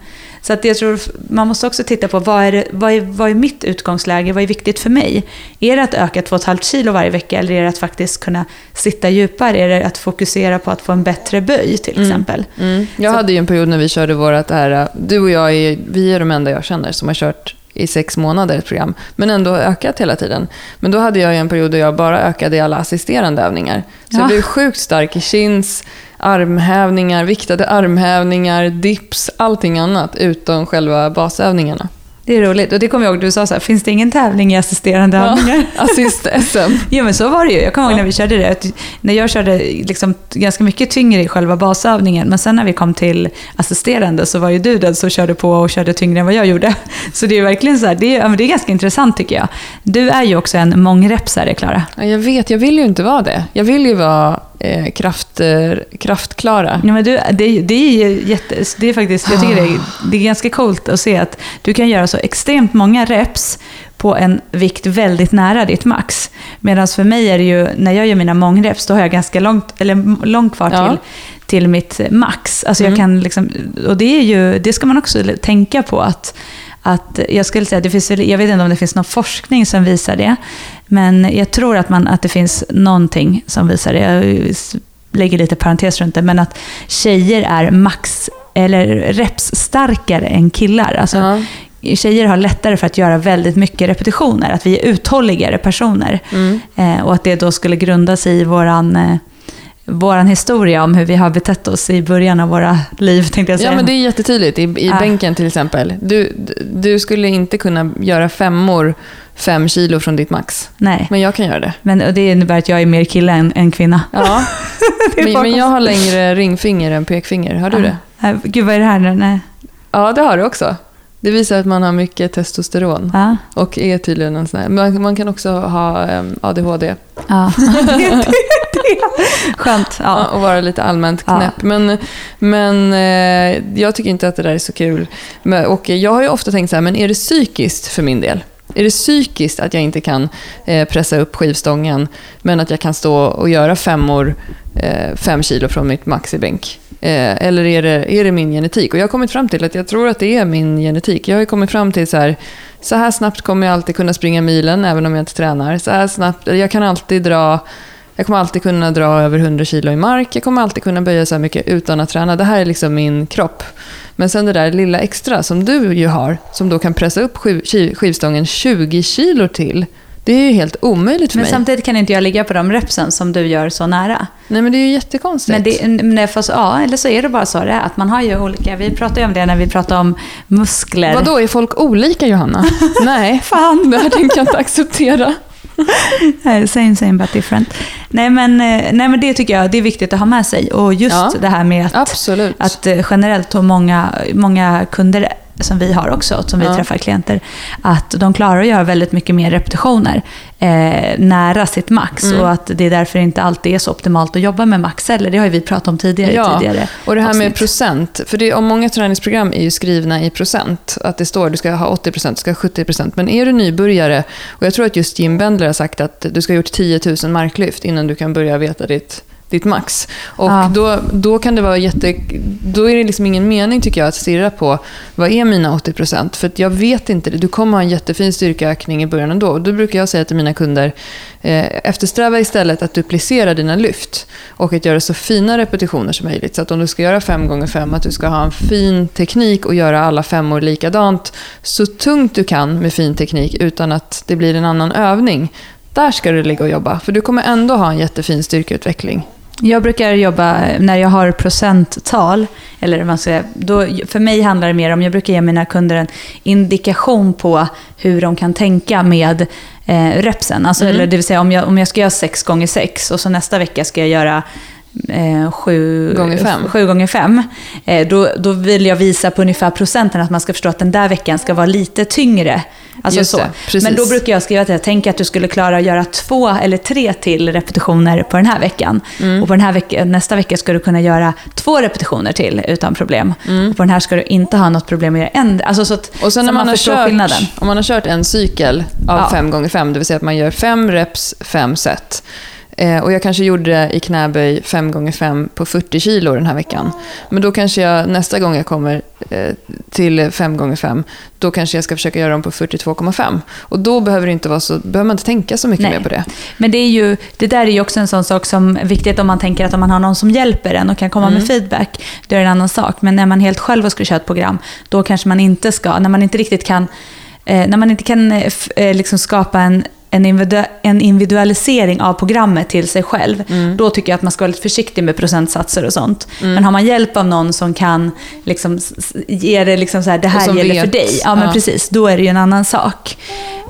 Så att jag tror man måste också titta på vad är, det, vad, är, vad är mitt utgångsläge, vad är viktigt för mig? Är det att öka 2,5 kilo varje vecka eller är det att faktiskt kunna sitta djupare? Är det att fokusera på att få en bättre böj till exempel? Mm. Mm. Jag Så- hade ju en period när vi körde vårat, det här, du och jag, är, vi är de enda jag känner som har kört i sex månader ett program, men ändå ökat hela tiden. Men då hade jag ju en period där jag bara ökade i alla assisterande övningar. Så Ja. jag blev sjukt stark i chins, armhävningar, viktade armhävningar, dips, allting annat utom själva basövningarna. Det är roligt. Och det kommer jag ihåg, du sa så här, finns det ingen tävling i assisterande övningar? Assist-SM. Ja men så var det ju. Jag kommer ihåg när vi körde det. När jag körde liksom ganska mycket tyngre i själva basövningen. Men sen när vi kom till assisterande så var ju du den som körde på och körde tyngre än vad jag gjorde. Så det är verkligen så här, det är, ja, det är ganska intressant tycker jag. Du är ju också en mångrepsare Klara. Ja, jag vet, jag vill ju inte vara det. Jag vill ju vara eh, kraft, eh, kraftklara. Ja, men du, det, det är ju jätte, det är faktiskt, jag tycker det är, det är ganska coolt att se att du kan göra så extremt många reps på en vikt väldigt nära ditt max. Medan för mig är det ju, när jag gör mina mångreps, då har jag ganska långt, eller långt kvar Ja. till, till mitt max. Alltså jag Mm. kan liksom, och det, är ju, det ska man också tänka på. att att jag skulle säga, det finns, jag vet inte om det finns någon forskning som visar det, men jag tror att, man, att det finns någonting som visar det. Jag lägger lite parentes runt det, men att tjejer är max eller reps starkare än killar. Alltså, Ja. Tjejer har lättare för att göra väldigt mycket repetitioner, att vi är uthålligare personer. Mm. Eh, och att det då skulle grunda sig i våran, eh, våran historia om hur vi har betett oss i början av våra liv, tänkte jag säga. Ja, men det är jättetydligt. I, i Ja. bänken till exempel. Du, du skulle inte kunna göra femmor fem kilo från ditt max. Nej, Men jag kan göra det. men och det innebär att jag är mer kille än, än kvinna. Ja. Det men, men jag har längre ringfinger än pekfinger. Har du det? Eh, Gud, vad är det här nu? Nej. Ja, det har du också. Det visar att man har mycket testosteron. Ja. Och är tydligen en sån här. Man, man kan också ha em, ADHD. Ja. det. Skönt. Ja. Ja. Och vara lite allmänt Ja. knäpp. Men, men eh, jag tycker inte att det där är så kul. Men, och jag har ju ofta tänkt så här, men är det psykiskt för min del? Är det psykiskt att jag inte kan eh, pressa upp skivstången, men att jag kan stå och göra femmor, eh, fem kilo från mitt max i bänk? Eh, eller är det, är det min genetik? Och jag har kommit fram till att jag tror att det är min genetik. Jag har ju kommit fram till så här, så här snabbt kommer jag alltid kunna springa milen, även om jag inte tränar. Så här snabbt, jag kan alltid dra jag kommer alltid kunna dra över 100 kilo i mark. Jag kommer alltid kunna böja så här mycket utan att träna. Det här är liksom min kropp. Men sen det där lilla extra som du ju har, som då kan pressa upp skiv, skiv- skivstången 20 kilo till. Det är ju helt omöjligt för Men mig. samtidigt kan inte jag ligga på de repsen som du gör så nära. Nej men det är ju jättekonstigt. Men det, men fast, ja, eller så är det bara så det är. Att man har ju olika, vi pratade ju om det när vi pratade om muskler. Vadå, är folk olika Johanna? Nej, Fan! det här tänker jag inte acceptera. Nej, Same same but different. Nej men, eh, nej men det tycker jag det är viktigt att ha med sig. Och just Ja. det här med att, Absolut. att eh, generellt och många, många kunder som vi har också, som vi Ja. träffar klienter, att de klarar att göra väldigt mycket mer repetitioner eh, nära sitt max. Mm. Och att det är därför inte alltid är så optimalt att jobba med max eller Det har ju vi pratat om tidigare. Ja, tidigare Och det här med avsnitt. procent. För det, om många träningsprogram är ju skrivna i procent. Att det står du ska ha 80%, du ska ha 70%. Men är du nybörjare, och jag tror att just Jim Bendler har sagt att du ska ha gjort 10 000 marklyft innan du kan börja veta ditt, ditt max. Och Ja. då, då kan det vara jätte... Då är det liksom ingen mening tycker jag att stirra på vad är mina 80%? För att jag vet inte det. Du kommer ha en jättefin styrkeökning i början ändå. Och då brukar jag säga till mina kunder, eh, eftersträva istället att duplicera dina lyft och att göra så fina repetitioner som möjligt. Så att om du ska göra 5 gånger 5 att du ska ha en fin teknik och göra alla femmor likadant så tungt du kan med fin teknik utan att det blir en annan övning. Där ska du ligga och jobba, för du kommer ändå ha en jättefin styrkeutveckling. Jag brukar jobba när jag har procenttal, eller man ska då, för mig handlar det mer om, jag brukar ge mina kunder en indikation på hur de kan tänka med eh, repsen. Alltså, Mm. eller det vill säga om jag, om jag ska göra 6 gånger 6 och så nästa vecka ska jag göra eh, sju Gånger fem. sju gånger fem, eh, då, då vill jag visa på ungefär procenten att man ska förstå att den där veckan ska vara lite tyngre. Alltså Just så. det. Men då brukar jag skriva att jag tänker att du skulle klara att göra två eller tre till repetitioner på den här veckan. Mm. Och på den här veckan, nästa vecka ska du kunna göra två repetitioner till utan problem. Och på den här ska du inte ha något problem med att göra en. Alltså så att Mm. Och sen när man, har förstår kört, skillnaden. om man har kört en cykel av Ja. 5 gånger 5 det vill säga att man gör fem reps, fem set. Eh, och jag kanske gjorde det i knäböj 5x5 på 40 kilo den här veckan. Men då kanske jag nästa gång jag kommer eh, till 5x5, då kanske jag ska försöka göra dem på 42,5. Och då behöver, det inte vara så, behöver man inte tänka så mycket Nej. mer på det. Men det, är ju, det där är ju också en sån sak som är viktigt om man tänker att om man har någon som hjälper en och kan komma Mm. med feedback, då är det en annan sak. Men när man helt själv och ska köra ett program, då kanske man inte ska, när man inte riktigt kan, eh, när man inte kan eh, eh, liksom skapa en en, individu- en individualisering av programmet till sig själv, Mm. då tycker jag att man ska vara lite försiktig med procentsatser och sånt. Men har man hjälp av någon som kan liksom, ge det liksom så här, det här gäller för vet. dig. Ja, men Ja. precis. Då är det ju en annan sak.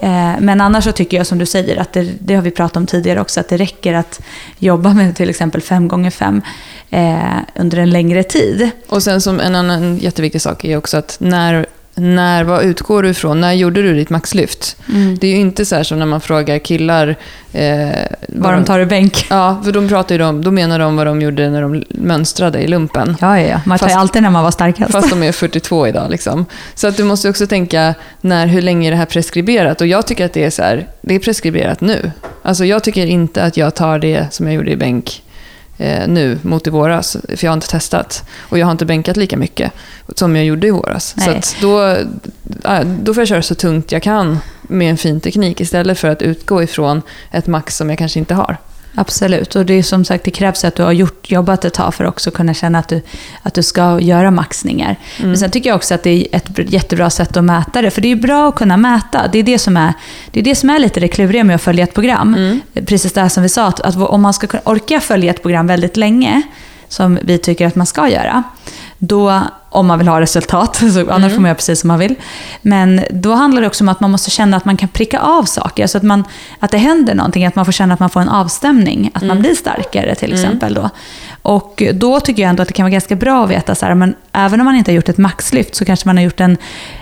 Eh, men annars så tycker jag som du säger, att det, det har vi pratat om tidigare också, att det räcker att jobba med till exempel 5x5 eh, under en längre tid. Och sen som en annan jätteviktig sak är också att när, när vad utgår du ifrån? När gjorde du ditt maxlyft? Det är ju inte så som när man frågar killar eh, Vad de tar ur bänk. Ja, för de pratar ju om, då menar de vad de gjorde när de mönstrade i lumpen. Ja, ja, ja. Man tar ju Fast- alltid när man var starkast. Fast de är 42 idag. Liksom. Så att du måste också tänka när, hur länge är det här preskriberat? Och jag tycker att det är så här, det är preskriberat nu. Alltså jag tycker inte att jag tar det som jag gjorde i bänk eh, nu mot i våras. För jag har inte testat. Och jag har inte bänkat lika mycket som jag gjorde i våras. Så Nej. att då, då får jag köra så tungt jag kan med en fin teknik istället för att utgå ifrån ett max som jag kanske inte har. Absolut, och det är som sagt, det krävs att du har gjort, jobbat ett tag för att också kunna känna att du, att du ska göra maxningar. Mm. Men sen tycker jag också att det är ett jättebra sätt att mäta det, för det är bra att kunna mäta. Det är det som är, det är, det som är lite det kluriga med att följa ett program. Mm. Precis det här som vi sa, att, att om man ska orka följa ett program väldigt länge, som vi tycker att man ska göra, då, om man vill ha resultat, så annars Mm. får man göra precis som man vill. Men då handlar det också om att man måste känna att man kan pricka av saker, alltså att, man, att det händer någonting, att man får känna att man får en avstämning, att Mm. man blir starkare till exempel. Då. Och då tycker jag ändå att det kan vara ganska bra att veta, så här, men även om man inte har gjort ett maxlyft så kanske man har gjort en,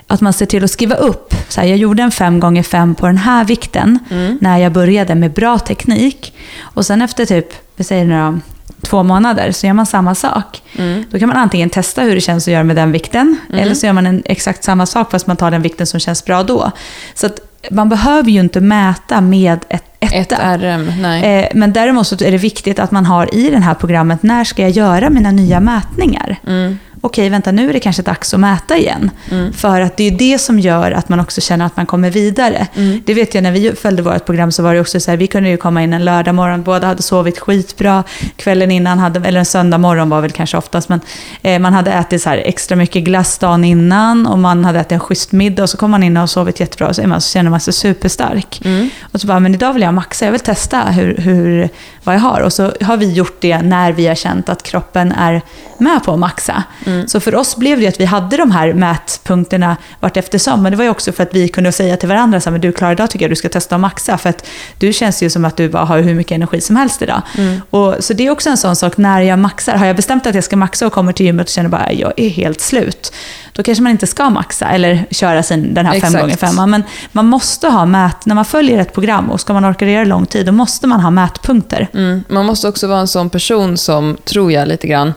att man ser till att skriva upp, så här, jag gjorde en 5 gånger 5 på den här vikten Mm. när jag började med bra teknik. Och sen efter typ, vi säger nu då, två månader så gör man samma sak. Mm. Då kan man antingen testa hur det känns att göra med den vikten, eller så gör man en exakt samma sak fast man tar den vikten som känns bra då. Så att man behöver ju inte mäta med ett Ett etta. RM, nej. Eh, Men däremot så är det viktigt att man har i det här programmet, när ska jag göra mina nya mätningar? Mm. Okej, vänta nu är det kanske dags att mäta igen. Mm. För att det är det som gör att man också känner att man kommer vidare. Mm. Det vet jag när vi följde vårt program så var det också så här, vi kunde ju komma in en lördag morgon, båda hade sovit skitbra. Kvällen innan, hade, eller en söndag morgon var väl kanske oftast, men eh, man hade ätit så här extra mycket glass dagen innan och man hade ätit en schysst middag och så kom man in och sovit jättebra och så, man, så känner man sig superstark. Mm. Och så bara, men idag vill jag maxa, jag vill testa hur, hur, vad jag har. Och så har vi gjort det när vi har känt att kroppen är med på att maxa. Mm. Så för oss blev det att vi hade de här mätpunkterna vart eftersom. Men det var ju också för att vi kunde säga till varandra, så här, men du Klara, idag tycker jag du ska testa att maxa. För att du känns ju som att du bara har hur mycket energi som helst idag. Mm. Och, så det är också en sån sak, när jag maxar, har jag bestämt att jag ska maxa och kommer till gymmet och känner bara jag är helt slut. Då kanske man inte ska maxa eller köra sin, den här Exakt. 5x5. Men man måste ha mät, när man följer ett program och ska man orka göra lång tid, då måste man ha mätpunkter. Mm. Man måste också vara en sån person som, tror jag lite grann,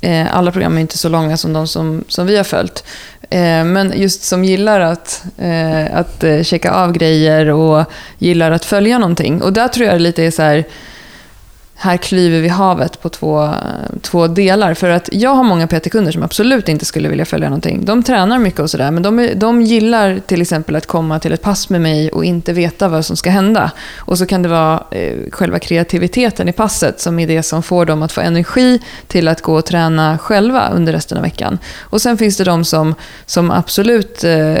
eh, alla program är inte så långa som de som, som vi har följt, eh, men just som gillar att, eh, att eh, checka av grejer och gillar att följa någonting. Och där tror jag det lite är så här, här klyver vi havet på två, två delar. För att jag har många PT-kunder som absolut inte skulle vilja följa någonting. De tränar mycket och sådär, men de, är- de gillar till exempel att komma till ett pass med mig och inte veta vad som ska hända. Och så kan det vara eh, själva kreativiteten i passet som är det som får dem att få energi till att gå och träna själva under resten av veckan. Och sen finns det de som, som absolut eh,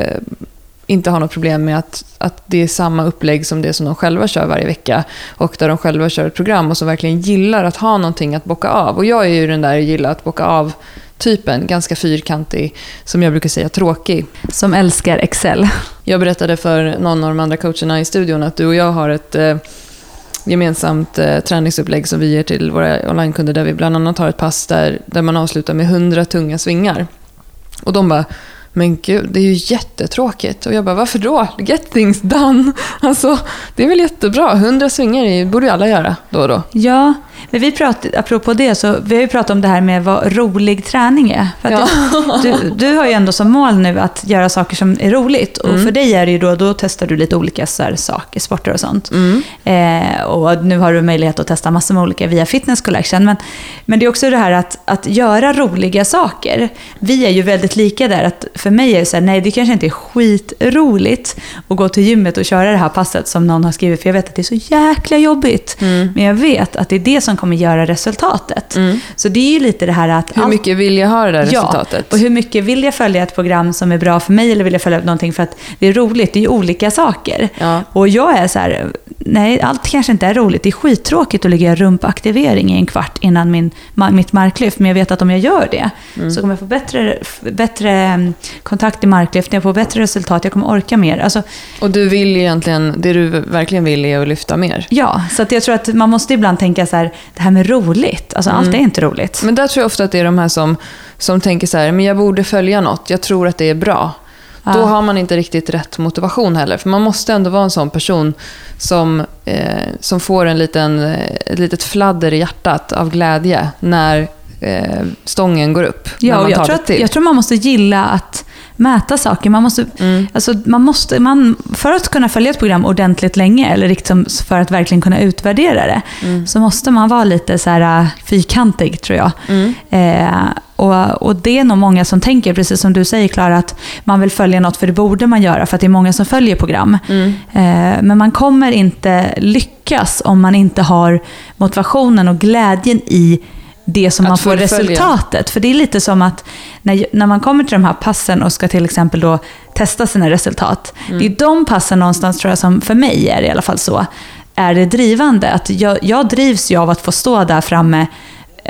inte har något problem med att, att det är samma upplägg som det som de själva kör varje vecka och där de själva kör ett program och som verkligen gillar att ha någonting att bocka av. Och jag är ju den där gilla att bocka av typen, ganska fyrkantig, som jag brukar säga tråkig. Som älskar Excel. Jag berättade för någon av de andra coacherna i studion att du och jag har ett eh, gemensamt eh, träningsupplägg som vi ger till våra onlinekunder där vi bland annat har ett pass där, där man avslutar med 100 tunga svingar. Och de bara, men gud, det är ju jättetråkigt. Och jag bara, varför då? Get things done. Alltså, det är väl jättebra. 100 svingar borde ju alla göra då och då. Ja, men vi pratade, apropå det, så vi har ju pratat om det här med vad rolig träning är. För att Ja. du, du har ju ändå som mål nu att göra saker som är roligt. Och Mm. för dig är det ju då, då testar du lite olika här, saker, sporter och sånt. Mm. Eh, och nu har du möjlighet att testa massor med olika via Fitness Collection. Men, men det är också det här att, att göra roliga saker. Vi är ju väldigt lika där. Att för mig är det så här, nej det kanske inte är skitroligt att gå till gymmet och köra det här passet som någon har skrivit. För jag vet att det är så jäkla jobbigt. Mm. Men jag vet att det är det som kommer göra resultatet. Mm. Så det är ju lite det här att... Hur mycket vill jag ha det där resultatet? Ja, och hur mycket vill jag följa ett program som är bra för mig eller vill jag följa någonting för att det är roligt? Det är ju olika saker. Ja. Och jag är så här, nej allt kanske inte är roligt. Det är skittråkigt att ligga i rumpaktivering i en kvart innan min, mitt marklyft. Men jag vet att om jag gör det Mm. så kommer jag få bättre, bättre mm, kontakt i marklyft, jag får bättre resultat, jag kommer orka mer. Alltså, Och du vill egentligen, det du verkligen vill är att lyfta mer. ja, så jag tror att man måste ibland tänka så här, det här med roligt. Alltså allt är inte roligt. Men där tror jag ofta att det är de här som, som tänker så här, men jag borde följa något, jag tror att det är bra. Ja. Då har man inte riktigt rätt motivation heller. För man måste ändå vara en sån person som, eh, som får en liten, eh, ett litet fladder i hjärtat av glädje när eh, stången går upp. Ja, och jag tror, att, jag tror man måste gilla att mäta saker. Man måste, Mm. alltså, man måste, man, för att kunna följa ett program ordentligt länge, eller liksom för att verkligen kunna utvärdera det, Mm. så måste man vara lite så här äh, fyrkantig, tror jag. Mm. Eh, och, och det är nog många som tänker, precis som du säger Klara, att man vill följa något för det borde man göra, för att det är många som följer program. Mm. Eh, men man kommer inte lyckas om man inte har motivationen och glädjen i det som Att man får fullfölja. resultatet. För det är lite som att när, när man kommer till de här passen och ska till exempel då testa sina resultat. Mm. Det är de passen någonstans tror jag som för mig är i alla fall så, är det drivande. Att jag, jag drivs ju av att få stå där framme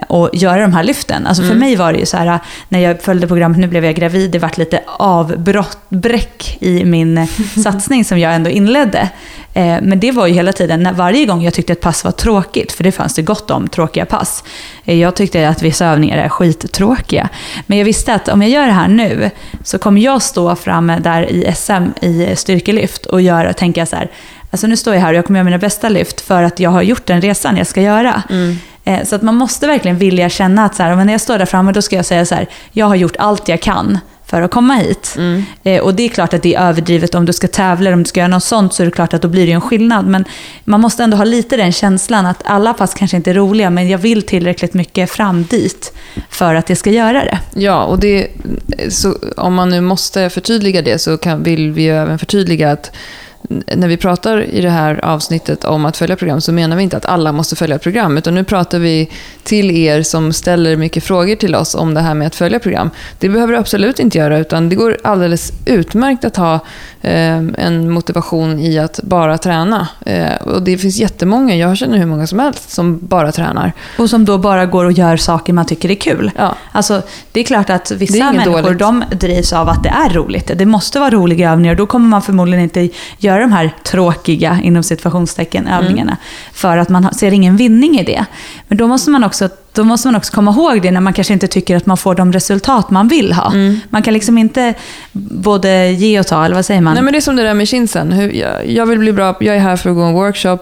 och göra de här lyften. Alltså för Mm. mig var det ju så här, när jag följde programmet, nu blev jag gravid, det vart lite avbrott, bräck i min satsning som jag ändå inledde. Eh, men det var ju hela tiden, när, varje gång jag tyckte ett pass var tråkigt, för det fanns det gott om tråkiga pass. Eh, jag tyckte att vissa övningar är skittråkiga. Men jag visste att om jag gör det här nu, så kommer jag stå framme där i SM i styrkelyft och göra, tänka så här, alltså nu står jag här och jag kommer göra mina bästa lyft för att jag har gjort den resan jag ska göra. Mm. Eh, Så att man måste verkligen vilja känna att så här, men när jag står där framme då ska jag säga så här, jag har gjort allt jag kan för att komma hit. Mm. Eh, Och det är klart att det är överdrivet om du ska tävla eller om du ska göra något sånt så är det klart att då blir det en skillnad. Men man måste ändå ha lite den känslan att alla pass kanske inte är roliga men jag vill tillräckligt mycket fram dit för att jag ska göra det. Ja, och det, så om man nu måste förtydliga det så kan, vill vi ju även förtydliga att när vi pratar i det här avsnittet om att följa program så menar vi inte att alla måste följa program. Utan nu pratar vi till er som ställer mycket frågor till oss om det här med att följa program. Det behöver du absolut inte göra utan det går alldeles utmärkt att ha en motivation i att bara träna. Eh, och det finns jättemånga, jag känner hur många som helst, som bara tränar. Och som då bara går och gör saker man tycker är kul. Ja. Alltså, det är klart att vissa människor dåligt. de drivs av att det är roligt. Det måste vara roliga övningar. Då kommer man förmodligen inte göra de här tråkiga, inom situationstecken, Mm. övningarna. För att man ser ingen vinning i det. Men då måste, man också, då måste man också komma ihåg det när man kanske inte tycker att man får de resultat man vill ha. Mm. Man kan liksom inte både ge och ta, eller vad säger man? Nej, men det är som det där med jag, jag vill bli bra, jag är här för att gå en workshop.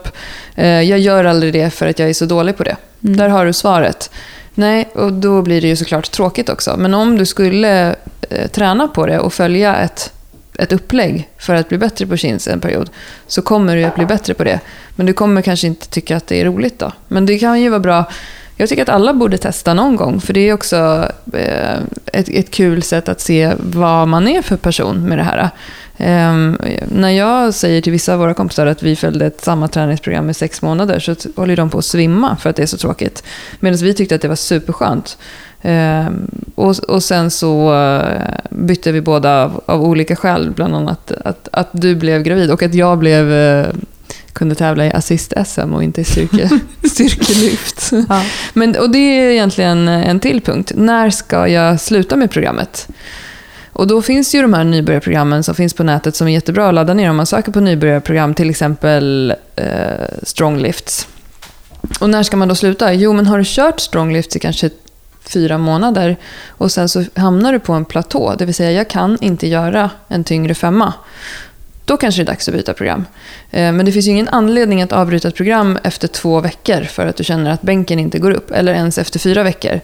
Eh, jag gör aldrig det för att jag är så dålig på det. Mm. Där har du svaret. Nej, och då blir det ju såklart tråkigt också. Men om du skulle eh, träna på det och följa ett, ett upplägg för att bli bättre på chins en period, så kommer du att bli bättre på det. Men du kommer kanske inte tycka att det är roligt då. Men det kan ju vara bra. Jag tycker att alla borde testa någon gång, för det är också eh, ett, ett kul sätt att se vad man är för person med det här. Ehm, när jag säger till vissa av våra kompisar att vi följde ett samma träningsprogram i sex månader så håller de på att svimma för att det är så tråkigt. Medan vi tyckte att det var superskönt. Ehm, och, och sen så eh, bytte vi båda av, av olika skäl, bland annat att, att du blev gravid och att jag blev, eh, kunde tävla i assist-SM och inte i styrke, styrkelyft. Ja. Men, och det är egentligen en till punkt. När ska jag sluta med programmet? Och då finns ju de här nybörjarprogrammen som finns på nätet som är jättebra att ladda ner om man söker på nybörjarprogram, till exempel eh, Stronglifts. Och när ska man då sluta? Jo, men har du kört Stronglifts i kanske fyra månader och sen så hamnar du på en platå, det vill säga jag kan inte göra en tyngre femma då kanske det är dags att byta program. Eh, men det finns ju ingen anledning att avbryta ett program efter två veckor för att du känner att bänken inte går upp, eller ens efter fyra veckor.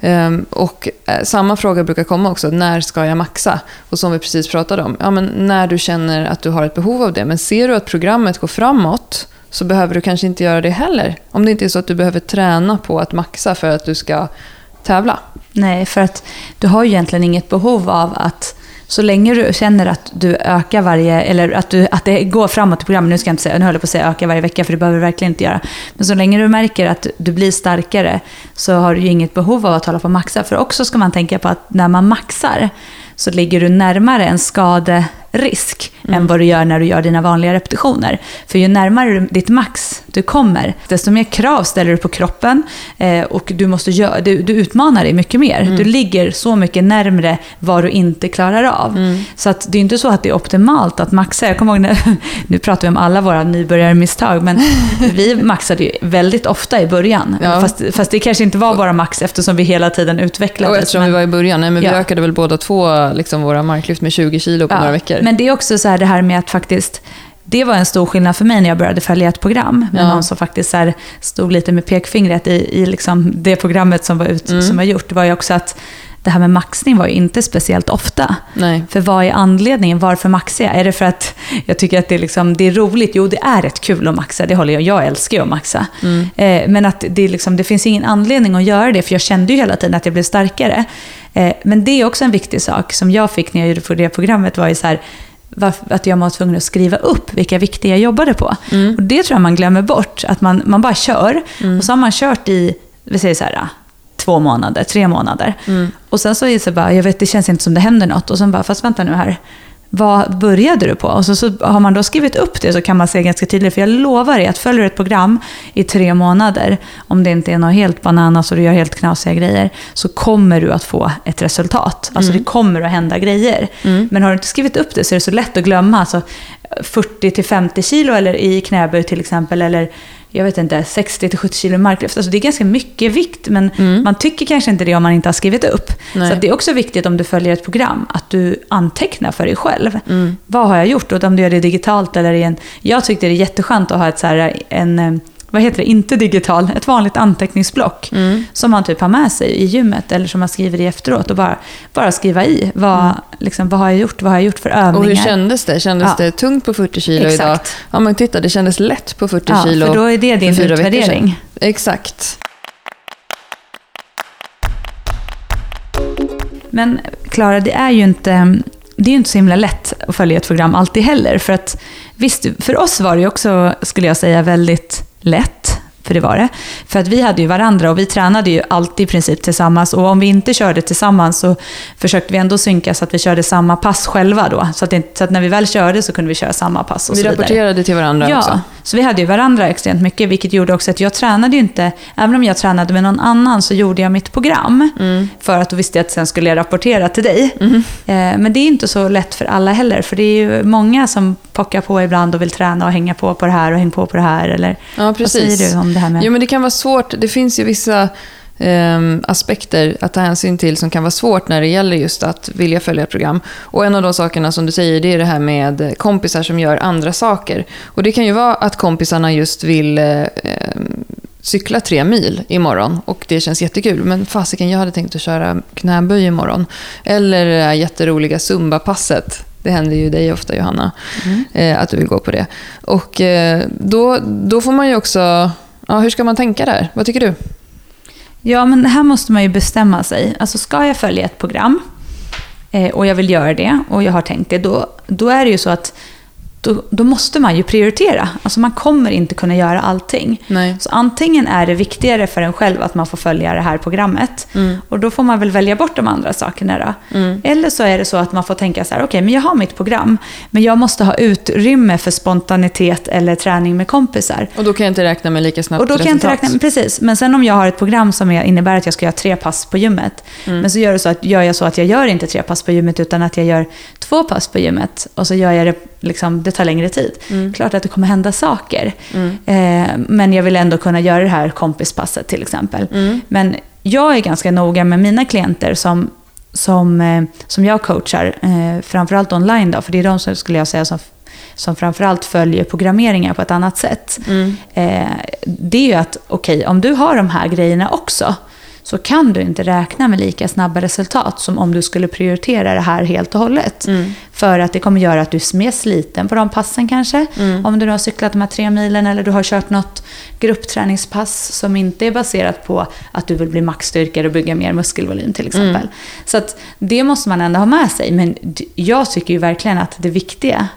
Ehm, och eh, samma fråga brukar komma också, när ska jag maxa? Och som vi precis pratade om, ja, men när du känner att du har ett behov av det. Men ser du att programmet går framåt så behöver du kanske inte göra det heller. Om det inte är så att du behöver träna på att maxa för att du ska tävla. Nej, för att du har ju egentligen inget behov av att så länge du känner att du ökar varje, eller att, du, att det går framåt i programmet, nu ska jag inte säga, nu höll jag på att säga öka varje vecka, för det behöver du verkligen inte göra. Men så länge du märker att du blir starkare så har du ju inget behov av att hålla på och maxa. För också ska man tänka på att när man maxar så ligger du närmare en skade skaderisk mm. än vad du gör när du gör dina vanliga repetitioner. För ju närmare ditt max du kommer, desto mer krav ställer du på kroppen eh, och du, måste göra, du, du utmanar dig mycket mer. Mm. Du ligger så mycket närmre vad du inte klarar av. Mm. Så att det är inte så att det är optimalt att maxa. Jag kommer ihåg när, nu pratar vi om alla våra nybörjarmisstag, men vi maxade ju väldigt ofta i början. Ja. Fast, fast, det kanske inte var våra max eftersom vi hela tiden utvecklades. Och eftersom men, vi var i början, nej, men vi ja. ökade väl båda två liksom, våra marklyft med 20 kilo på ja. några veckor. Men det är också så här det här med att faktiskt det var en stor skillnad för mig när jag började följa ett program med ja. någon som faktiskt så stod lite med pekfingret i, i liksom det programmet som var, ut, mm. som var gjort. Det var ju också att det här med maxning var ju inte speciellt ofta. Nej. För vad är anledningen? Varför maxar jag? Är det för att jag tycker att det är, liksom, det är roligt? Jo, det är rätt kul att maxa. Det håller jag. Jag älskar ju att maxa. Mm. Eh, men att det, liksom, det finns ingen anledning att göra det, för jag kände ju hela tiden att jag blev starkare. Eh, men det är också en viktig sak som jag fick när jag gjorde det programmet, var ju så här, att jag var tvungen att skriva upp vilka vikter jag jobbade på. Mm. Och det tror jag man glömmer bort, att man, man bara kör. Mm. Och så har man kört i, vi säger så här, två månader, tre månader. Mm. Och sen så är det så bara, jag vet det känns inte som det händer något. Och sen bara, fast vänta nu här. Vad började du på? Och så, så har man då skrivit upp det så kan man se ganska tydligt. För jag lovar dig att följer du ett program i tre månader, om det inte är något helt bananas och du gör helt knasiga grejer, så kommer du att få ett resultat. Alltså mm. det kommer att hända grejer. Mm. Men har du inte skrivit upp det så är det så lätt att glömma. Alltså 40-50 kilo eller i knäböj till exempel, eller jag vet inte, 60-70 kilo marklyft. Alltså det är ganska mycket vikt, men mm. man tycker kanske inte det om man inte har skrivit upp. Nej. Så det är också viktigt om du följer ett program, att du antecknar för dig själv. Mm. Vad har jag gjort? Och om du gör det digitalt eller i en... Jag tyckte det är jätteskönt att ha ett så här, en eh, vad heter det, inte digital, ett vanligt anteckningsblock mm. som man typ har med sig i gymmet eller som man skriver i efteråt och bara, bara skriva i. Vad, mm. liksom, vad har jag gjort? Vad har jag gjort för övningar? Och hur kändes det? Kändes ja. det tungt på 40 kilo Exakt. idag? Ja men titta, det kändes lätt på 40 ja, kilo för då är det din utvärdering. Exakt. Men Klara, det är ju inte det är inte så himla lätt att följa ett program alltid heller. För att visst, för oss var det ju också, skulle jag säga, väldigt lätt. För det var det. För att vi hade ju varandra och vi tränade ju alltid i princip tillsammans. Och om vi inte körde tillsammans så försökte vi ändå synka så att vi körde samma pass själva då. Så att, det, så att när vi väl körde så kunde vi köra samma pass och vi så vidare. rapporterade till varandra ja, också? Så vi hade ju varandra extremt mycket. Vilket gjorde också att jag tränade ju inte, även om jag tränade med någon annan så gjorde jag mitt program. Mm. För att då visste jag att sen skulle jag rapportera till dig. Mm. Eh, men det är inte så lätt för alla heller. För det är ju många som pockar på ibland och vill träna och hänga på på det här och hänga på på det här. Eller, ja, precis. Vad säger du om det här med... Jo, men det kan vara svårt. Det finns ju vissa aspekter att ta hänsyn till som kan vara svårt när det gäller just att vilja följa ett program. Och en av de sakerna som du säger, det är det här med kompisar som gör andra saker. Och det kan ju vara att kompisarna just vill eh, cykla tre mil imorgon och det känns jättekul. Men fasiken, jag hade tänkt att köra knäböj imorgon. Eller det här jätteroliga Zumba-passet. Det händer ju dig ofta, Johanna, mm. eh, att du vill gå på det. Och eh, då, då får man ju också... Ja, hur ska man tänka där? Vad tycker du? Ja, men här måste man ju bestämma sig. Alltså, ska jag följa ett program eh, och jag vill göra det och jag har tänkt det, då, då är det ju så att då, då, måste man ju prioritera. Alltså man kommer inte kunna göra allting. Nej. Så antingen är det viktigare för en själv att man får följa det här programmet. Mm. Och då får man väl välja bort de andra sakerna då. Mm. Eller så är det så att man får tänka så här, okej, okay, men jag har mitt program. Men jag måste ha utrymme för spontanitet eller träning med kompisar. Och då kan jag inte räkna med lika snabbt Och då resultat. kan jag inte räkna med, precis. Men sen om jag har ett program som innebär att jag ska göra tre pass på gymmet. Mm. Men så gör, det så att, gör jag så att jag gör inte tre pass på gymmet utan att jag gör två pass på gymmet. Och så gör jag det liksom, det tar längre tid. Mm. Klart att det kommer hända saker. Mm. Eh, men jag vill ändå kunna göra det här kompispasset till exempel. Mm. Men jag är ganska noga med mina klienter som, som, eh, som jag coachar, eh, framförallt online då, för det är de som skulle jag säga som som framförallt följer programmeringar på ett annat sätt. Mm. Eh, det är ju att, okej, om du har de här grejerna också, så kan du inte räkna med lika snabba resultat som om du skulle prioritera det här helt och hållet. Mm. För att det kommer göra att du är mer sliten på de passen kanske. Mm. Om du har cyklat de här tre milen eller du har kört något gruppträningspass som inte är baserat på att du vill bli maxstyrkare och bygga mer muskelvolym till exempel. Mm. Så att det måste man ändå ha med sig. Men jag tycker ju verkligen att det viktiga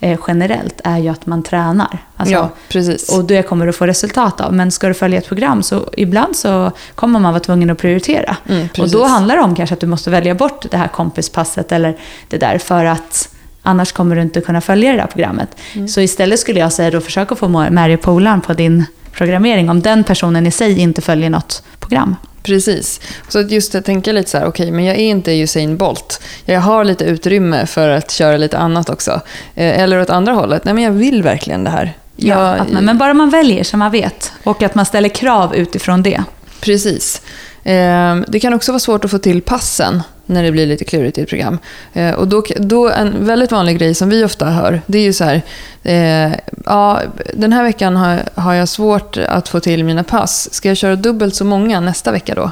eh, generellt är ju att man tränar. Alltså, ja, precis. och det kommer du få resultat av. Men ska du följa ett program så ibland så kommer man vara tvungen att prioritera. Mm, och då handlar det om kanske att du måste välja bort det här kompispasset eller det där för att annars kommer du inte kunna följa det där programmet. Mm. Så istället skulle jag säga då försök att få med dig polaren på din programmering om den personen i sig inte följer något program. Precis. Så just att tänka lite så här, okej, men jag är inte Usain Bolt. Jag har lite utrymme för att köra lite annat också. Eh, Eller åt andra hållet, nej men jag vill verkligen det här. Ja, Jag, att man, men bara man väljer som man vet och att man ställer krav utifrån det. Precis. Ehm, det kan också vara svårt att få till passen när det blir lite klurigt i ett program. Ehm, och då, då en väldigt vanlig grej som vi ofta hör, det är ju så här, eh, ja, den här veckan har, har jag svårt att få till mina pass. Ska jag köra dubbelt så många nästa vecka då?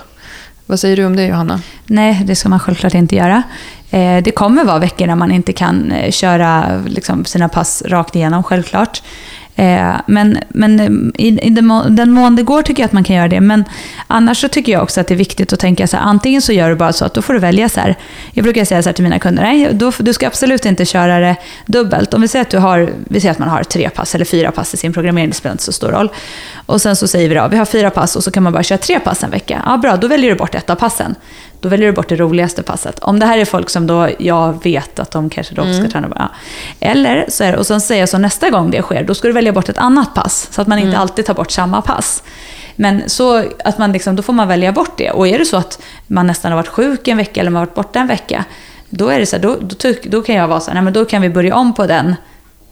Vad säger du om det Johanna? Nej, det ska man självklart inte göra. Eh, Det kommer vara veckor när man inte kan eh, köra liksom, sina pass rakt igenom, självklart. Eh, Men, men eh, i, i den, den mån det går tycker jag att man kan göra det. Men annars så tycker jag också att det är viktigt att tänka så här, antingen så gör du bara så att då får du välja så här. Jag brukar säga så här till mina kunder, nej, då, du ska absolut inte köra det dubbelt. Om vi säger att, du har, vi säger att man har tre pass eller fyra pass i sin programmering, det spelar inte så stor roll. Och sen så säger vi då, vi har fyra pass och så kan man bara köra tre pass en vecka. Ja, bra, då väljer du bort ett av passen. Då väljer du bort det roligaste passet. Om det här är folk som då jag vet att de kanske då ska träna. Ja. Eller så är det, och sen säger jag så nästa gång det sker, då ska du välja bort ett annat pass. Så att man inte alltid tar bort samma pass. Men så att man liksom, då får man välja bort det. Och är det så att man nästan har varit sjuk en vecka eller man har varit borta en vecka, då, är det så här, då, då, då kan jag vara så här, nej men då kan vi börja om på den.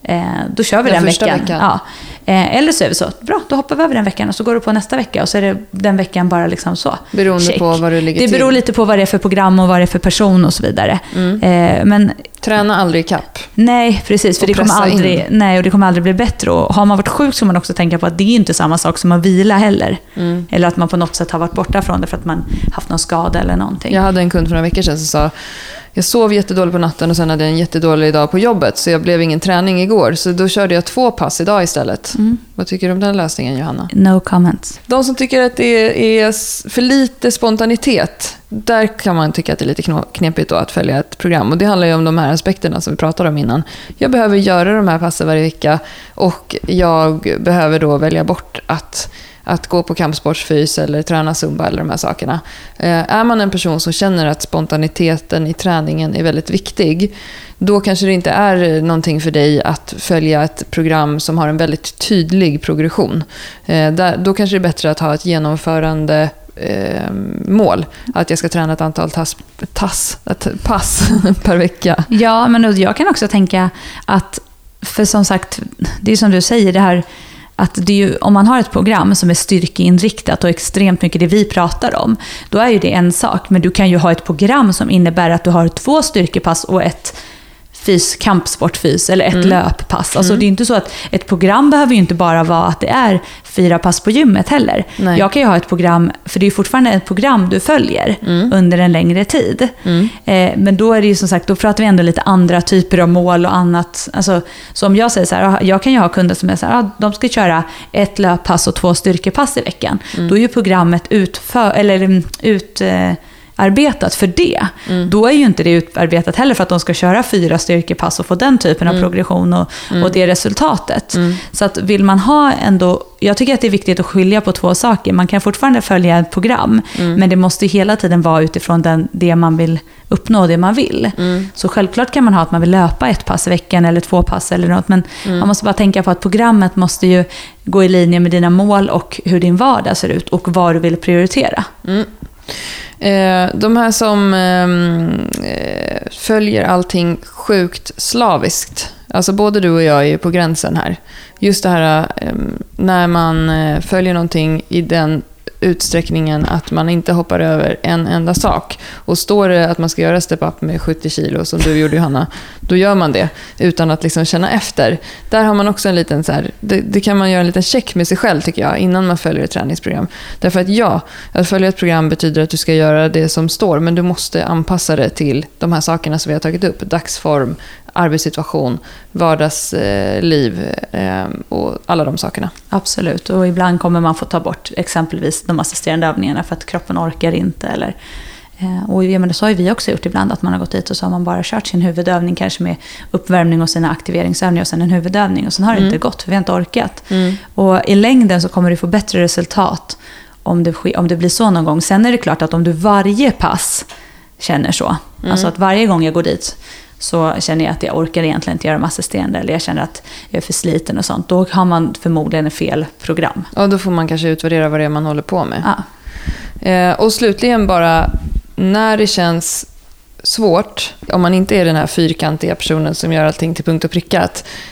Eh, då kör vi Den den, veckan. veckan. Ja. Eh, eller så är vi så, bra, då hoppar vi över den veckan och så går du på nästa vecka och så är det den veckan bara liksom så. Beroende Check. på vad du ligger Det beror till. lite på vad det är för program och vad det är för person och så vidare. Mm. Eh, men Träna aldrig ikapp. nej, precis. För Och det kommer, in. aldrig, nej, och det kommer aldrig bli bättre. Och har man varit sjuk så ska man också tänka på att det är inte samma sak som att vila heller. Mm. Eller att man på något sätt har varit borta från det för att man haft någon skada eller någonting. Jag hade en kund för några veckor sedan som sa jag sov jättedåligt på natten och sen hade jag en jättedålig dag på jobbet så jag blev ingen träning igår. Så då körde jag två pass idag istället. Mm. Vad tycker du om den lösningen Johanna? No comments. De som tycker att det är för lite spontanitet, där kan man tycka att det är lite knepigt då att följa ett program. Och det handlar ju om de här aspekterna som vi pratade om innan. Jag behöver göra de här passen varje vecka och jag behöver då välja bort att att gå på kampsportsfys eller träna zumba eller de här sakerna. Eh, är man en person som känner att spontaniteten i träningen är väldigt viktig, då kanske det inte är någonting för dig att följa ett program som har en väldigt tydlig progression. Eh, då kanske det är bättre att ha ett genomförande eh, mål. Att jag ska träna ett antal tass, tass, pass per vecka. Ja, men jag kan också tänka att, för som sagt, det är som du säger, det här att det är ju, om man har ett program som är styrkeinriktat och extremt mycket det vi pratar om, då är ju det en sak. Men du kan ju ha ett program som innebär att du har två styrkepass och ett fys, kampsportfys eller ett löppass. Alltså det är inte så att ett program behöver ju inte bara vara att det är fyra pass på gymmet heller. Nej. Jag kan ju ha ett program, för det är ju fortfarande ett program du följer under en längre tid. Eh, men då är det ju som sagt, då pratar vi ändå lite andra typer av mål och annat. Alltså, så om jag säger så här, ah, jag kan ju ha kunder som är så här, ah, de ska köra ett löppass och två styrkepass i veckan. Då är ju programmet utför, eller, mm, ut... Eh, arbetat för det. Då är ju inte det utarbetat heller för att de ska köra fyra styrkepass och få den typen av progression och, och det resultatet. Så att vill man ha ändå, jag tycker att det är viktigt att skilja på två saker. Man kan fortfarande följa ett program, men det måste hela tiden vara utifrån den, det man vill uppnå, det man vill. Så självklart kan man ha att man vill löpa ett pass i veckan eller två pass eller något, men man måste bara tänka på att programmet måste ju gå i linje med dina mål och hur din vardag ser ut och vad du vill prioritera. Eh, de här som ehm, eh, följer allting sjukt slaviskt. Alltså både du och jag är ju på gränsen här. Just det här eh, när man eh, följer någonting i den utsträckningen att man inte hoppar över en enda sak. Och står det att man ska göra step-up med 70 kilo, som du gjorde Johanna, då gör man det utan att liksom känna efter. Där har man också en liten, så här, det, det, kan man göra en liten check med sig själv tycker jag, innan man följer ett träningsprogram. Därför att ja, att följa ett program betyder att du ska göra det som står, men du måste anpassa det till de här sakerna som vi har tagit upp. Dagsform, arbetssituation, vardagsliv eh, och alla de sakerna. Absolut, och ibland kommer man få ta bort exempelvis de assisterande övningarna för att kroppen orkar inte. Eller, eh, och ja, men det har vi också gjort ibland, att man har gått dit och så har man bara kört sin huvudövning, kanske med uppvärmning och sina aktiveringsövningar och sen en huvudövning. Och sen har det mm. inte gått, för vi har inte orkat. Mm. Och i längden så kommer du få bättre resultat om det, om det blir så någon gång. Sen är det klart att om du varje pass känner så, mm. alltså att varje gång jag går dit så känner jag att jag orkar egentligen inte göra de assisterande eller jag känner att jag är för sliten och sånt. Då har man förmodligen fel program. Och då får man kanske utvärdera vad det är man håller på med. Ja. Eh, och slutligen bara, när det känns svårt, om man inte är den här fyrkantiga personen som gör allting till punkt och pricka.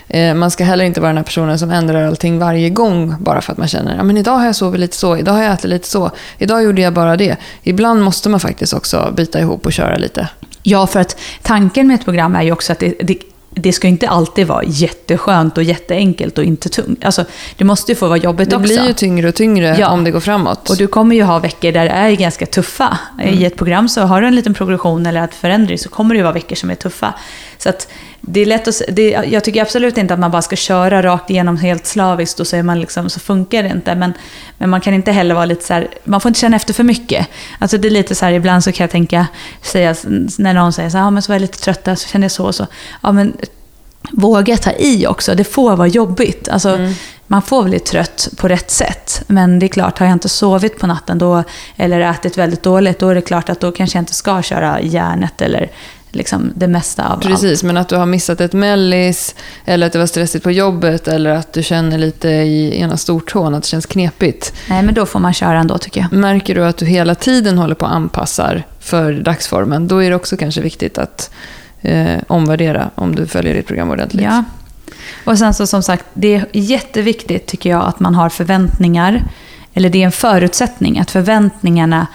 Eh, man ska heller inte vara den här personen som ändrar allting varje gång bara för att man känner att idag har jag sovit lite så, idag har jag ätit lite så, idag gjorde jag bara det. Ibland måste man faktiskt också bita ihop och köra lite. Ja, för att tanken med ett program är ju också att det, det det ska inte alltid vara jätteskönt och jätteenkelt och inte tungt. Alltså, det måste ju få vara jobbigt också. Det blir ju tyngre och tyngre ja. om det går framåt. Och du kommer ju ha veckor där det är ganska tuffa. Mm. I ett program så har du en liten progression eller ett förändring så kommer det ju vara veckor som är tuffa. Så att det är lätt att, det, jag tycker absolut inte att man bara ska köra rakt igenom helt slaviskt och så, är man liksom, så funkar det inte. Men, men man kan inte heller vara lite så här, man får inte känna efter för mycket. Alltså det är lite så här, ibland så kan jag tänka, säga, när någon säger så här, ja men så var jag lite trött, så känner jag så och så. Ja men våga ta i också, det får vara jobbigt. Alltså, mm. Man får bli trött på rätt sätt. Men det är klart, har jag inte sovit på natten då, eller ätit väldigt dåligt, då är det klart att då kanske jag inte ska köra järnet eller liksom det mesta av Precis, allt. men att du har missat ett mellis, eller att det var stressigt på jobbet, eller att du känner lite i ena stortån att det känns knepigt. Nej, men då får man köra ändå tycker jag. Märker du att du hela tiden håller på att anpassa för dagsformen, då är det också kanske viktigt att eh, omvärdera om du följer ditt program ordentligt. Ja. Och sen så som sagt, det är jätteviktigt tycker jag att man har förväntningar. Eller det är en förutsättning att förväntningarna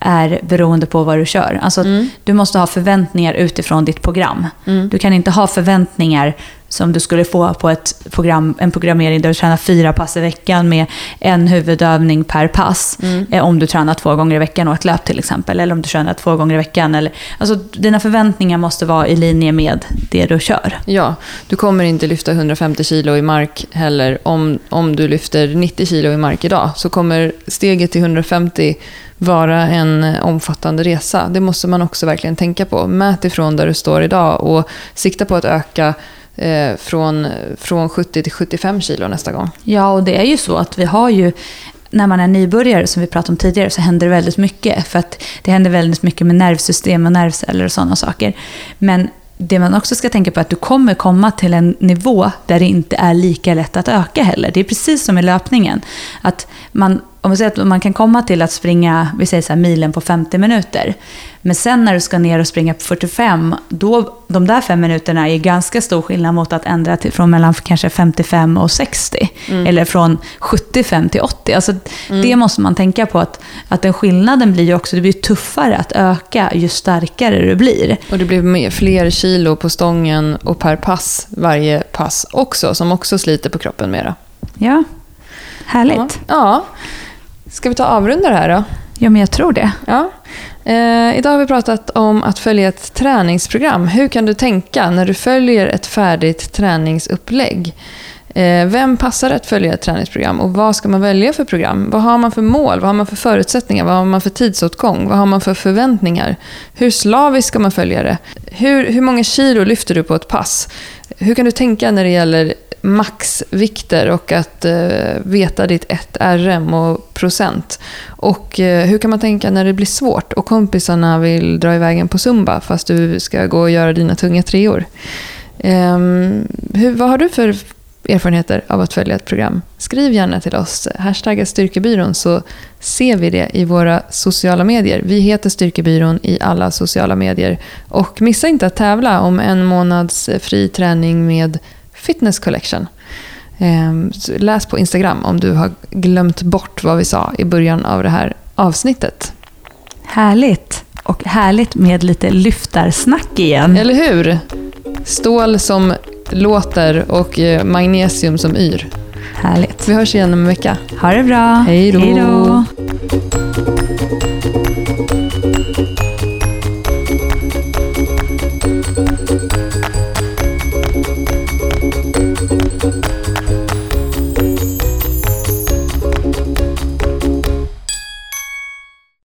är beroende på vad du kör. Alltså, mm. Du måste ha förväntningar utifrån ditt program. Mm. Du kan inte ha förväntningar som du skulle få på ett program, en programmering där du tränar fyra pass i veckan med en huvudövning per pass. Mm. Eh, om du tränar två gånger i veckan och ett löp till exempel. Eller om du tränar två gånger i veckan. Eller, alltså, dina förväntningar måste vara i linje med det du kör. Ja, du kommer inte lyfta 150 kilo i mark heller. Om, om du lyfter 90 kilo i mark idag så kommer steget till 150 vara en omfattande resa. Det måste man också verkligen tänka på. Mät ifrån där du står idag och sikta på att öka eh, från, från 70 till 75 kilo nästa gång. Ja, och det är ju så att vi har ju när man är nybörjare, som vi pratade om tidigare, så händer det väldigt mycket. För att det händer väldigt mycket med nervsystem och nervceller och sådana saker. Men det man också ska tänka på är att du kommer komma till en nivå där det inte är lika lätt att öka heller. Det är precis som i löpningen. Att man om vi säger att man kan komma till att springa, vi säger så här, milen på 50 minuter. Men sen när du ska ner och springa på 45, då, de där fem minuterna är ganska stor skillnad mot att ändra till, från mellan kanske 55 och 60. Mm. Eller från 75 till 80. Alltså, mm. Det måste man tänka på, att, att den skillnaden blir ju också, det blir tuffare att öka ju starkare du blir. Och det blir fler kilo på stången och per pass varje pass också, som också sliter på kroppen mera. Ja, härligt. ja. ja. Ska vi ta avrunda det här då? Ja, men jag tror det. Ja. Eh, idag har vi pratat om att följa ett träningsprogram. Hur kan du tänka när du följer ett färdigt träningsupplägg? Eh, vem passar att följa ett träningsprogram och vad ska man välja för program? Vad har man för mål? Vad har man för förutsättningar? Vad har man för tidsåtgång? Vad har man för förväntningar? Hur slaviskt ska man följa det? Hur, hur många kilo lyfter du på ett pass? Hur kan du tänka när det gäller maxvikter och att eh, veta ditt 1 RM och procent. Och eh, hur kan man tänka när det blir svårt och kompisarna vill dra iväg en på zumba fast du ska gå och göra dina tunga treor. Eh, hur, vad har du för erfarenheter av att följa ett program? Skriv gärna till oss. Hashtagga Styrkebyrån så ser vi det i våra sociala medier. Vi heter Styrkebyrån i alla sociala medier. Och missa inte att tävla om en månads fri träning med Fitness Collection. Ehm, läs på Instagram om du har glömt bort vad vi sa i början av det här avsnittet. Härligt och härligt med lite lyftarsnack igen. Eller hur? Stål som låter och eh, magnesium som yr. Härligt. Vi hörs igen om en vecka. Ha det bra. Hej då.